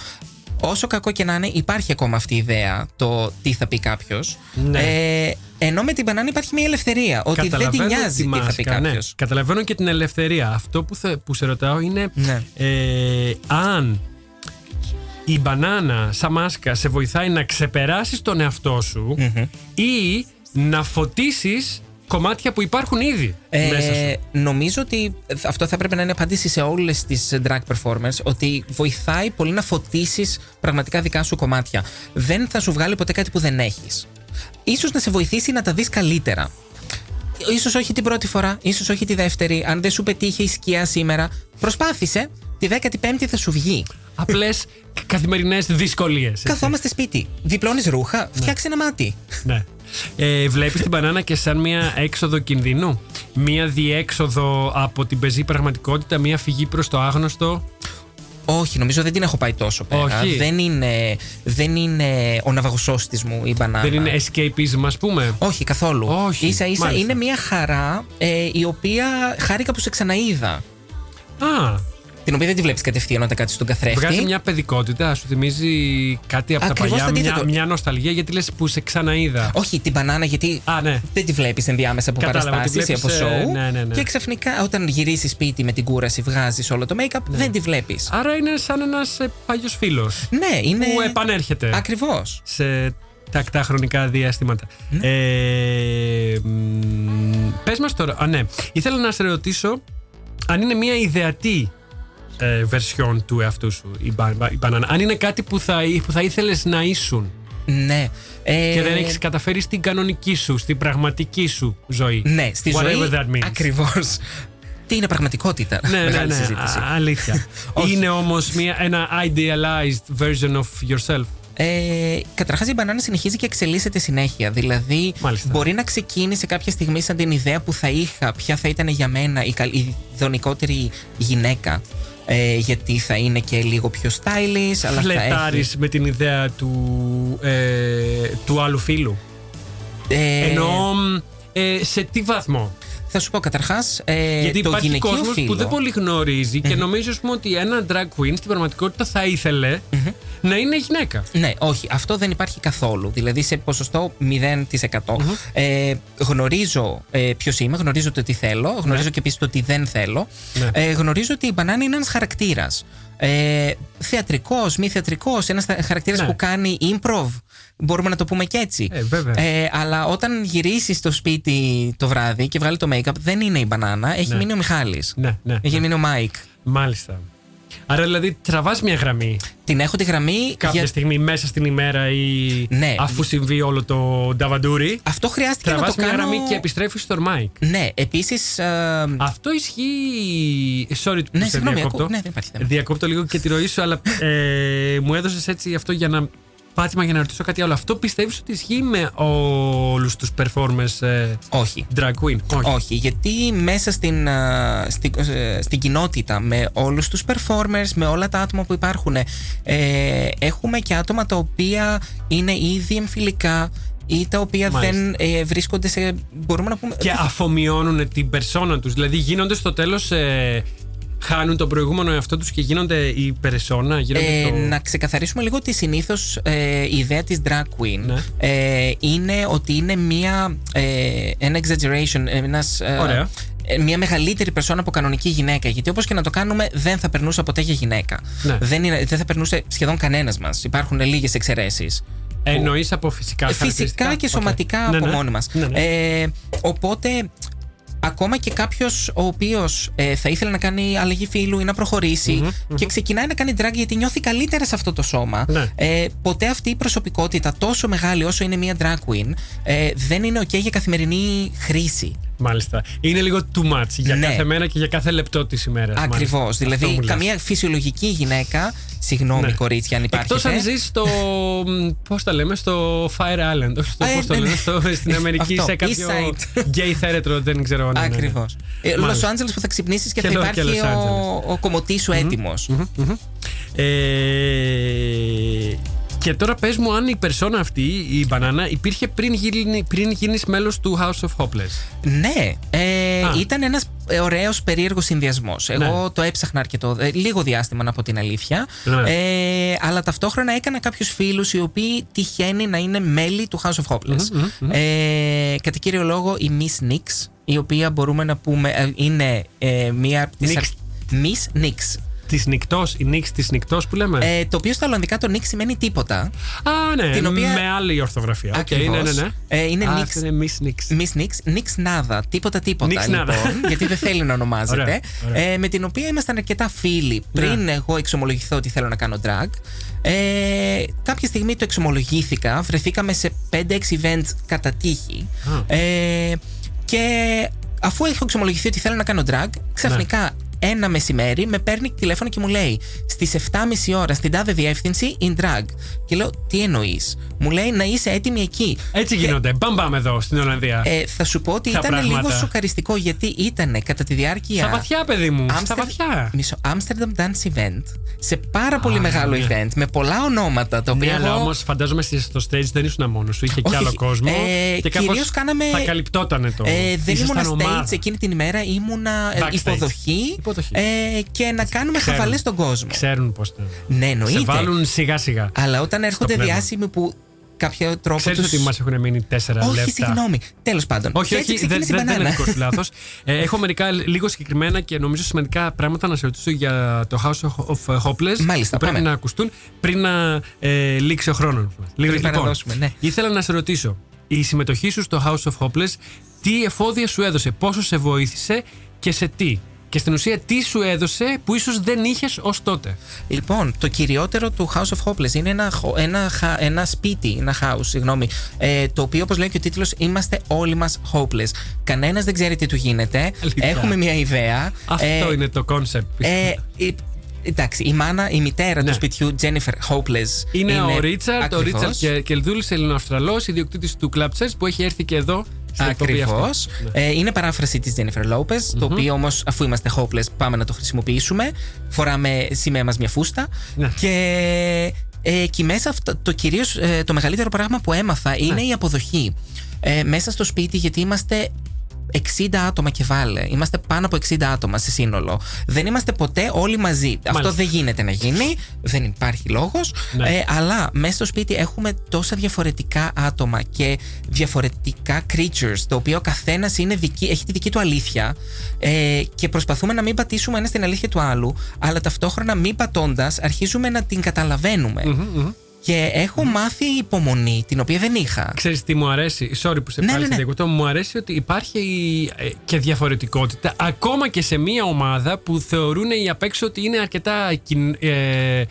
Speaker 5: Όσο κακό και να είναι, υπάρχει ακόμα αυτή η ιδέα το τι θα πει κάποιος.
Speaker 1: Ναι.
Speaker 5: Ε, ενώ με την μπανάνα υπάρχει μια ελευθερία. Ότι δεν τη
Speaker 1: Καταλαβαίνω
Speaker 5: νοιάζει
Speaker 1: τη
Speaker 5: τι θα πει
Speaker 1: μάσκα, ναι.
Speaker 5: κάποιος.
Speaker 1: Καταλαβαίνω και την ελευθερία. Αυτό που, θα, που σε ρωτάω είναι
Speaker 5: Ναι.
Speaker 1: ε, αν η μπανάνα σαν μάσκα σε βοηθάει να ξεπεράσεις τον εαυτό σου ή να φωτίσεις κομμάτια που υπάρχουν ήδη μέσα σου.
Speaker 5: Ε, νομίζω ότι αυτό θα έπρεπε να είναι απάντηση σε όλες τις drag performers ότι βοηθάει πολύ να φωτίσεις πραγματικά δικά σου κομμάτια. Δεν θα σου βγάλει ποτέ κάτι που δεν έχεις. Ίσως να σε βοηθήσει να τα δεις καλύτερα. Ίσως όχι την πρώτη φορά, ίσως όχι τη δεύτερη. Αν δεν σου πετύχει η σκιά σήμερα, προσπάθησε. Τη 15η θα σου βγει.
Speaker 1: Απλές καθημερινές δυσκολίες. έτσι.
Speaker 5: Καθόμαστε σπίτι. Διπλώνεις ρούχα, φτιάξε ένα μάτι.
Speaker 1: Ναι. Ε, βλέπεις την μπανάνα και σαν μια έξοδο κινδύνου; Μια διέξοδο από την πεζή πραγματικότητα, μια φυγή προς το άγνωστο;
Speaker 5: Όχι, νομίζω δεν την έχω πάει τόσο πέρα.
Speaker 1: Όχι.
Speaker 5: Δεν είναι, δεν είναι ο ναυαγοσώστη μου η μπανάνα.
Speaker 1: Δεν είναι escapism, ας πούμε;
Speaker 5: Όχι, καθόλου.
Speaker 1: Όχι,
Speaker 5: Ίσα ίσα
Speaker 1: μάλιστα.
Speaker 5: είναι μια χαρά ε, η οποία χάρηκα που σε ξαναείδα.
Speaker 1: Α,
Speaker 5: Την οποία δεν τη βλέπεις κατευθείαν όταν κάτσει στον καθρέφτη.
Speaker 1: βγάζει μια παιδικότητα, σου θυμίζει κάτι από
Speaker 5: Ακριβώς
Speaker 1: τα
Speaker 5: το
Speaker 1: παλιά, μια,
Speaker 5: αντίθετο.
Speaker 1: μια νοσταλγία γιατί λες που σε ξαναείδα.
Speaker 5: Όχι, την μπανάνα γιατί
Speaker 1: Α, ναι.
Speaker 5: δεν τη βλέπεις ενδιάμεσα από
Speaker 1: Κατάλαβα,
Speaker 5: παραστάσεις
Speaker 1: τη
Speaker 5: ή από
Speaker 1: βλέπεις, ε,
Speaker 5: show.
Speaker 1: ναι, ναι, ναι.
Speaker 5: Και ξαφνικά όταν γυρίσεις σπίτι με την κούραση, βγάζεις όλο το make-up,
Speaker 1: Ναι.
Speaker 5: δεν τη βλέπεις.
Speaker 1: Άρα είναι σαν ένας ε, παλιός φίλος
Speaker 5: Ναι, είναι.
Speaker 1: που επανέρχεται
Speaker 5: Ακριβώς.
Speaker 1: σε τακτά χρονικά διαστήματα.
Speaker 5: Ναι.
Speaker 1: Ε, μ, πες μας τώρα, α ναι, ήθελα να σε ρωτήσω αν είναι μια ιδεατή ε, version του εαυτού σου η, μπα- η μπανάνα. Αν είναι κάτι που θα, που θα ήθελες να ήσουν
Speaker 5: Ναι. Ε,
Speaker 1: και δεν έχεις καταφέρει στην κανονική σου, στην πραγματική σου ζωή.
Speaker 5: Ναι, στη
Speaker 1: Whatever
Speaker 5: ζωή.
Speaker 1: that means.
Speaker 5: Ακριβώς. Τι είναι πραγματικότητα.
Speaker 1: Ναι, ναι,
Speaker 5: Μεγάλη
Speaker 1: ναι,
Speaker 5: συζήτηση.
Speaker 1: α- αλήθεια.
Speaker 5: Όχι.
Speaker 1: είναι όμως μια, ένα idealized version of yourself.
Speaker 5: Ε, Καταρχάς, η μπανάνα συνεχίζει και εξελίσσεται συνέχεια. Δηλαδή,
Speaker 1: Μάλιστα.
Speaker 5: μπορεί να ξεκίνησε κάποια στιγμή σαν την ιδέα που θα είχα, ποια θα ήταν για μένα η, καλ- η δονικότερη γυναίκα. Ε, γιατί θα είναι και λίγο πιο stylish, αλλά θα
Speaker 1: Φλετάρεις
Speaker 5: έχει.
Speaker 1: με την ιδέα του, ε, του άλλου φίλου;
Speaker 5: Ε,
Speaker 1: Ενώ ε, σε τι βαθμό;
Speaker 5: Θα σου πω καταρχάς. Ε,
Speaker 1: Γιατί
Speaker 5: το
Speaker 1: υπάρχει
Speaker 5: γυναικείο
Speaker 1: κόσμος
Speaker 5: φύλλο,
Speaker 1: που δεν πολύ γνωρίζει και νομίζει ας πούμε, ότι ένα drag queen στην πραγματικότητα θα ήθελε να είναι γυναίκα.
Speaker 5: Ναι, όχι, αυτό δεν υπάρχει καθόλου. Δηλαδή σε ποσοστό 0%. Ε, γνωρίζω ε, ποιος είμαι, γνωρίζω το τι θέλω, γνωρίζω και επίσης το τι δεν θέλω.
Speaker 1: Ναι.
Speaker 5: Ε, γνωρίζω ότι η μπανάνα είναι ένας χαρακτήρας. Ε, θεατρικός, μη θεατρικός, ένας χαρακτήρας
Speaker 1: Ναι.
Speaker 5: που κάνει improv. Μπορούμε να το πούμε και έτσι.
Speaker 1: Ε, βέβαια.
Speaker 5: Ε, αλλά όταν γυρίσει στο σπίτι το βράδυ και βγάλει το make-up, δεν είναι η μπανάνα, έχει
Speaker 1: Ναι.
Speaker 5: μείνει ο Μιχάλης.
Speaker 1: Ναι, ναι.
Speaker 5: Έχει μείνει ο Μάικ.
Speaker 1: Μάλιστα. Άρα δηλαδή τραβάς μια γραμμή
Speaker 5: Την έχω τη γραμμή.
Speaker 1: κάποια
Speaker 5: για-
Speaker 1: στιγμή μέσα στην ημέρα ή
Speaker 5: Ναι.
Speaker 1: αφού συμβεί όλο το νταβαντούρι.
Speaker 5: Αυτό χρειάστηκε να
Speaker 1: Τραβάς
Speaker 5: το
Speaker 1: μια
Speaker 5: κάνω.
Speaker 1: γραμμή και επιστρέφεις στο Μάικ.
Speaker 5: Ναι, επίσης.
Speaker 1: Αυτό ισχύει. Sorry που
Speaker 5: Ναι,
Speaker 1: σε
Speaker 5: συγγνώμη,
Speaker 1: διακόπτω.
Speaker 5: ακού- ναι, δεν υπάρχει θέμα.
Speaker 1: Διακόπτω λίγο και τη ροή σου, αλλά ε, μου έδωσες έτσι αυτό για να. Πάτημα για να ρωτήσω κάτι άλλο. Αυτό πιστεύεις ότι ισχύει με όλους τους performers ε,
Speaker 5: Όχι.
Speaker 1: drag queen; Όχι.
Speaker 5: Όχι, γιατί μέσα στην, α, στην, ε, στην κοινότητα με όλους τους performers, με όλα τα άτομα που υπάρχουν ε, έχουμε και άτομα τα οποία είναι ήδη εμφυλικά ή τα οποία
Speaker 1: Μάλιστα.
Speaker 5: δεν ε, βρίσκονται σε, μπορούμε να πούμε...
Speaker 1: Και αφομοιώνουν την περσόνα τους. Δηλαδή γίνονται στο τέλος. Ε, χάνουν τον προηγούμενο εαυτό τους και γίνονται η περσόνα. Γίνονται
Speaker 5: Ε,
Speaker 1: το...
Speaker 5: Να ξεκαθαρίσουμε λίγο ότι συνήθως η ιδέα της drag queen
Speaker 1: Ναι.
Speaker 5: ε, είναι ότι είναι μια, ε, ένα exaggeration, ένας, ε,
Speaker 1: Ωραία.
Speaker 5: ε, μια μεγαλύτερη περσόνα από κανονική γυναίκα. Γιατί όπως και να το κάνουμε δεν θα περνούσε ποτέ για γυναίκα.
Speaker 1: Ναι.
Speaker 5: Δεν, είναι, δεν θα περνούσε σχεδόν κανένας μας. Υπάρχουν λίγες εξαιρέσεις.
Speaker 1: Εννοείς από φυσικά
Speaker 5: Ε,
Speaker 1: χαρακτηριστικά.
Speaker 5: Φυσικά και
Speaker 1: Οκ.
Speaker 5: σωματικά
Speaker 1: Ναι,
Speaker 5: από
Speaker 1: ναι.
Speaker 5: μόνοι μας.
Speaker 1: Ναι, ναι.
Speaker 5: Ε, οπότε, ακόμα και κάποιος ο οποίος θα ήθελε να κάνει αλλαγή φύλου ή να προχωρησει και ξεκινάει να κάνει drag γιατί νιώθει καλύτερα σε αυτό το σώμα,
Speaker 1: Ναι.
Speaker 5: ε, ποτέ αυτή η προσωπικότητα τόσο μεγάλη όσο είναι μια drag queen ε, δεν είναι ok για καθημερινή χρήση.
Speaker 1: Μάλιστα. Είναι λίγο too much για
Speaker 5: Ναι.
Speaker 1: κάθε μέρα και για κάθε λεπτό της ημέρας.
Speaker 5: Ακριβώς. Δηλαδή, καμία φυσιολογική γυναίκα. Συγγνώμη,
Speaker 1: Ναι.
Speaker 5: κορίτσια, αν υπάρχει.
Speaker 1: Εκτός αν ζεις στο. Πώς τα λέμε, στο Fire Island. Όχι στο.
Speaker 5: Ε,
Speaker 1: Πώς το
Speaker 5: ναι,
Speaker 1: λένε,
Speaker 5: ναι.
Speaker 1: στο, στην Αμερική,
Speaker 5: Αυτό,
Speaker 1: σε κάποιο.
Speaker 5: East Side.
Speaker 1: Gay θέρετρο, δεν ξέρω αν είναι.
Speaker 5: Ακριβώς. Ε, Los
Speaker 1: Μάλιστα.
Speaker 5: Angeles που θα ξυπνήσεις και,
Speaker 1: Και
Speaker 5: θα
Speaker 1: Los- και
Speaker 5: υπάρχει
Speaker 1: Los
Speaker 5: ο,
Speaker 1: Angeles.
Speaker 5: ο κομμωτής σου έτοιμος.
Speaker 1: Ε, και τώρα πες μου αν η περσόνα αυτή, η μπανάνα, υπήρχε πριν, γίνει, πριν γίνεις μέλος του House of Hopeless;
Speaker 5: Ναι. Ε,
Speaker 1: Α.
Speaker 5: ήταν ένας ωραίος περίεργος συνδυασμός. Εγώ
Speaker 1: Ναι.
Speaker 5: το έψαχνα αρκετό, ε, λίγο διάστημα να πω την αλήθεια.
Speaker 1: Ναι.
Speaker 5: Ε, αλλά ταυτόχρονα έκανα κάποιους φίλους οι οποίοι τυχαίνει να είναι μέλη του House of Hopeless. Ε, κατά κύριο λόγο η Miss Nix, η οποία μπορούμε να πούμε ε, είναι ε, μία από τις
Speaker 1: Nix.
Speaker 5: αρ- Miss Nix.
Speaker 1: Της νυχτός, η Νυξ της νυχτός που λέμε;
Speaker 5: Ε, το οποίο στα Ολλανδικά το niks σημαίνει τίποτα.
Speaker 1: Α, ναι,
Speaker 5: την οποία-
Speaker 1: με άλλη ορθογραφία. Οκ,
Speaker 5: Ακριβώς.
Speaker 1: ναι, ναι, ναι.
Speaker 5: Ε, είναι
Speaker 1: Α,
Speaker 5: Nix.
Speaker 1: αυτό είναι Miss Nix.
Speaker 5: Miss Nix, Nix Nada, τίποτα τίποτα
Speaker 1: Nix
Speaker 5: λοιπόν,
Speaker 1: Nada.
Speaker 5: γιατί δεν θέλει να ονομάζεται.
Speaker 1: Ωραία, ωραία.
Speaker 5: Ε, με την οποία ήμασταν αρκετά φίλοι πριν
Speaker 1: Ναι.
Speaker 5: εγώ εξομολογηθώ ότι θέλω να κάνω drag. Ε, κάποια στιγμή το εξομολογήθηκα, βρεθήκαμε σε 5-6 events κατά τύχη.
Speaker 1: Α.
Speaker 5: Ε, και αφού έχω εξομολογηθεί ότι θέλω να κάνω drag, ξαφνικά
Speaker 1: Ναι.
Speaker 5: Ένα μεσημέρι με παίρνει τηλέφωνο και μου λέει Στις 7.30 ώρα στην τάδε διεύθυνση in drag. Και λέω, Τι εννοείς; Μου λέει να είσαι έτοιμη εκεί.
Speaker 1: Έτσι γίνονται. Μπαμ μπαμ εδώ στην Ολλανδία.
Speaker 5: Ε, θα σου πω ότι
Speaker 1: Τα
Speaker 5: ήταν
Speaker 1: πράγματα.
Speaker 5: λίγο σοκαριστικό γιατί ήταν κατά τη διάρκεια.
Speaker 1: Στα βαθιά, παιδί μου. Στα
Speaker 5: Άμστερ-
Speaker 1: βαθιά.
Speaker 5: Μισό. Amsterdam Dance Event. Σε πάρα πολύ
Speaker 1: Α,
Speaker 5: μεγάλο
Speaker 1: ναι.
Speaker 5: event με πολλά ονόματα. Το
Speaker 1: Ναι,
Speaker 5: οποίο
Speaker 1: αλλά
Speaker 5: εγώ-
Speaker 1: όμως φαντάζομαι στη- στο stage δεν ήσουν μόνος σου. Είχε
Speaker 5: Όχι,
Speaker 1: και άλλο κόσμο.
Speaker 5: ε,
Speaker 1: και κάπως
Speaker 5: κυρίως κάναμε-
Speaker 1: Θα καλυπτότανε το.
Speaker 5: Ε, δεν
Speaker 1: Ήσασταν
Speaker 5: ήμουνα stage
Speaker 1: ομάδα.
Speaker 5: εκείνη την ημέρα, ήμουνα ε,
Speaker 1: Backstage.
Speaker 5: υποδοχή,
Speaker 1: Υποδοχής.
Speaker 5: Ε, και να κάνουμε
Speaker 1: Ξέρουν.
Speaker 5: χαβαλές στον κόσμο.
Speaker 1: Ξέρουν πώ να.
Speaker 5: Ναι,
Speaker 1: Σε
Speaker 5: εννοείται.
Speaker 1: βάλουν σιγά σιγά.
Speaker 5: Αλλά όταν έρχονται
Speaker 1: πνεύμα.
Speaker 5: διάσημοι που κάποιο τρόπο.
Speaker 1: Ξέρεις
Speaker 5: τους...
Speaker 1: ότι μας έχουν μείνει τέσσερα
Speaker 5: Όχι,
Speaker 1: λεπτά;
Speaker 5: συγγνώμη. Τέλος πάντων.
Speaker 1: Όχι,
Speaker 5: Και έτσι
Speaker 1: όχι, δεν,
Speaker 5: ξεκίνησε η
Speaker 1: δεν, δεν είναι
Speaker 5: μπανάνα.
Speaker 1: δικός σου λάθος. Ε, έχω μερικά λίγο συγκεκριμένα και νομίζω σημαντικά πράγματα να σε ρωτήσω για το House of Hopeless.
Speaker 5: Μάλιστα,
Speaker 1: που πρέπει
Speaker 5: πάμε.
Speaker 1: να ακουστούν πριν να ε, λήξει ο χρόνος.
Speaker 5: Πριν παραδώσουμε, ναι.
Speaker 1: Ήθελα να σε ρωτήσω, η συμμετοχή σου στο House of Hopeless, τι εφόδια σου έδωσε, πόσο σε βοήθησε και σε τι; Και στην ουσία, τι σου έδωσε που ίσως δεν είχες ως τότε;
Speaker 5: Λοιπόν, το κυριότερο του House of Hopeless είναι ένα, χω- ένα, χα- ένα σπίτι, ένα house, συγγνώμη, ε, το οποίο, όπως λέει και ο τίτλος, είμαστε όλοι μας hopeless. Κανένας δεν ξέρει τι του γίνεται.
Speaker 1: Αλήθεια.
Speaker 5: Έχουμε μια ιδέα.
Speaker 1: Αυτό
Speaker 5: Ε,
Speaker 1: είναι το concept.
Speaker 5: Ε, η- εντάξει, η μάνα, η μητέρα
Speaker 1: Ναι.
Speaker 5: του σπιτιού, Jennifer Hopeless.
Speaker 1: Είναι, ο Ρίτσαρτ, ο
Speaker 5: ακριβώς.
Speaker 1: Ρίτσαρτ Κελδούλη, Ελληνοαυστραλό, ιδιοκτήτη του Club Chess που έχει έρθει και εδώ στην εκπομπή
Speaker 5: Ακριβώς.
Speaker 1: αυτή. Ναι.
Speaker 5: Ε, είναι παράφραση της Jennifer Lopez, το οποίο όμως, αφού είμαστε hopeless, πάμε να το χρησιμοποιήσουμε. Φοράμε σημαία μας μια φούστα.
Speaker 1: Ναι.
Speaker 5: Και ε, εκεί μέσα αυτό, το κυρίως, ε, το μεγαλύτερο πράγμα που έμαθα
Speaker 1: Ναι.
Speaker 5: είναι η αποδοχή. Ε, μέσα στο σπίτι, γιατί είμαστε 60 άτομα και βάλε. Είμαστε πάνω από 60 άτομα σε σύνολο. Δεν είμαστε ποτέ όλοι μαζί. Αυτό δεν γίνεται να γίνει. Δεν υπάρχει λόγος.
Speaker 1: Ναι.
Speaker 5: Ε, αλλά μέσα στο σπίτι έχουμε τόσα διαφορετικά άτομα και διαφορετικά creatures, το οποίο ο καθένας έχει τη δική του αλήθεια ε, και προσπαθούμε να μην πατήσουμε ένα στην αλήθεια του άλλου, αλλά ταυτόχρονα μην πατώντας, αρχίζουμε να την καταλαβαίνουμε. Και έχω μάθει υπομονή, την οποία δεν είχα.
Speaker 1: Ξέρεις τι μου αρέσει, sorry που σε
Speaker 5: Ναι,
Speaker 1: πάλι
Speaker 5: ναι,
Speaker 1: σε
Speaker 5: ναι.
Speaker 1: διακοπτώ, μου αρέσει ότι υπάρχει ε, και διαφορετικότητα ακόμα και σε μια ομάδα που θεωρούν οι απ' έξω ότι είναι αρκετά κιν- ε,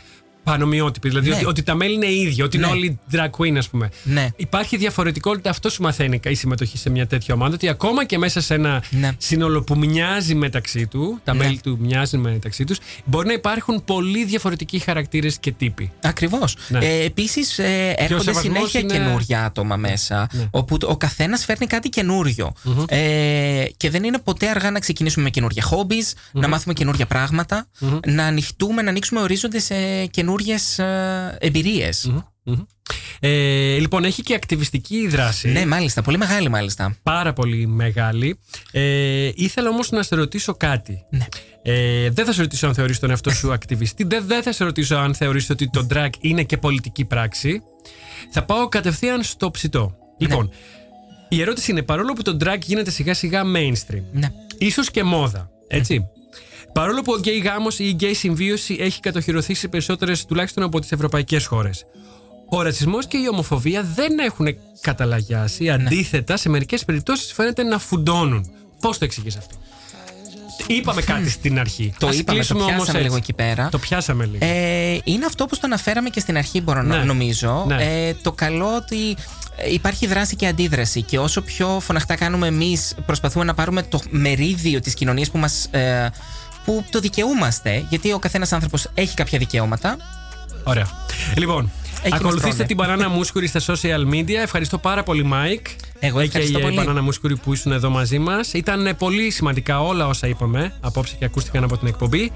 Speaker 1: πανομοιότυποι. Δηλαδή
Speaker 5: Ναι.
Speaker 1: ότι, ότι τα μέλη είναι ίδια, ότι είναι
Speaker 5: Ναι.
Speaker 1: όλοι drag queen, ας πούμε.
Speaker 5: Ναι.
Speaker 1: Υπάρχει διαφορετικότητα, αυτό σου μαθαίνει η συμμετοχή σε μια τέτοια ομάδα, ότι ακόμα και μέσα σε ένα
Speaker 5: Ναι.
Speaker 1: σύνολο που μοιάζει μεταξύ του, τα
Speaker 5: Ναι.
Speaker 1: μέλη του μοιάζουν μεταξύ τους, μπορεί να υπάρχουν πολύ διαφορετικοί χαρακτήρες και τύποι.
Speaker 5: Ακριβώς.
Speaker 1: Ναι.
Speaker 5: Ε, Επίσης, ε, έρχονται
Speaker 1: σεβασμός
Speaker 5: συνέχεια
Speaker 1: είναι-
Speaker 5: καινούργια άτομα μέσα,
Speaker 1: Ναι.
Speaker 5: όπου το- ο καθένας φέρνει κάτι καινούριο. Ε, και δεν είναι ποτέ αργά να ξεκινήσουμε με καινούργια hobbies, να μάθουμε καινούργια πράγματα, να ανοιχτούμε, να ανοίξουμε ορίζοντες σε καινούριε εμπειρίες.
Speaker 1: Μμμ. Ε, λοιπόν, έχει και ακτιβιστική δράση.
Speaker 5: Ναι, μάλιστα. Πολύ μεγάλη, μάλιστα.
Speaker 1: Πάρα πολύ μεγάλη. Ε, ήθελα όμως να σε ρωτήσω κάτι.
Speaker 5: Ναι.
Speaker 1: Ε, δεν θα σε ρωτήσω αν θεωρείς τον εαυτό σου ακτιβιστή. Δεν, δεν θα σε ρωτήσω αν θεωρείς ότι το drag είναι και πολιτική πράξη. Θα πάω κατευθείαν στο ψητό. Λοιπόν, η ερώτηση είναι παρόλο που το drag γίνεται σιγά σιγά mainstream,
Speaker 5: Ναι.
Speaker 1: ίσως και μόδα, έτσι. Παρόλο που ο γκέι γάμος ή η γκέι συμβίωση έχει κατοχυρωθεί σε περισσότερες τουλάχιστον από τις ευρωπαϊκές χώρες. Ο ρατσισμός και η ομοφοβία δεν έχουν καταλαγιάσει. Αντίθετα, σε μερικές περιπτώσεις φαίνεται να φουντώνουν. Πώς το εξηγείς αυτό; Είπαμε κάτι στην αρχή.
Speaker 5: Το
Speaker 1: Ας
Speaker 5: είπαμε, το
Speaker 1: κλείσουμε όμως
Speaker 5: πιάσαμε
Speaker 1: έτσι.
Speaker 5: λίγο εκεί πέρα.
Speaker 1: Το πιάσαμε λίγο.
Speaker 5: Ε, είναι αυτό που το αναφέραμε και στην αρχή, μπορώ να
Speaker 1: Ναι.
Speaker 5: νομίζω.
Speaker 1: Ναι.
Speaker 5: Ε, το καλό ότι ε, υπάρχει δράση και αντίδραση. Και όσο πιο φωναχτά κάνουμε εμείς, προσπαθούμε να πάρουμε το μερίδιο της κοινωνίας που μας, ε, που το δικαιούμαστε. Γιατί ο καθένας άνθρωπος έχει κάποια δικαιώματα.
Speaker 1: Ωραία. Λοιπόν,
Speaker 5: Εκεί μας
Speaker 1: ακολουθήστε
Speaker 5: τρώνε.
Speaker 1: την Μπανάνα Μούσκουρη στα social media. Ευχαριστώ πάρα πολύ, Μάικ.
Speaker 5: Εγώ ευχαριστώ πολύ.
Speaker 1: Μπανάνα Μούσκουρη που ήσουν εδώ μαζί μας. Ήταν ε, πολύ σημαντικά όλα όσα είπαμε απόψε και ακούστηκαν από την εκπομπή.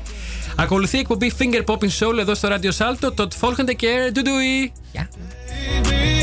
Speaker 1: Ακολουθεί η εκπομπή Finger Popping Soul εδώ στο Radio Salto. Το Folkende και Ντουντουι.
Speaker 5: Γεια.
Speaker 2: Baby,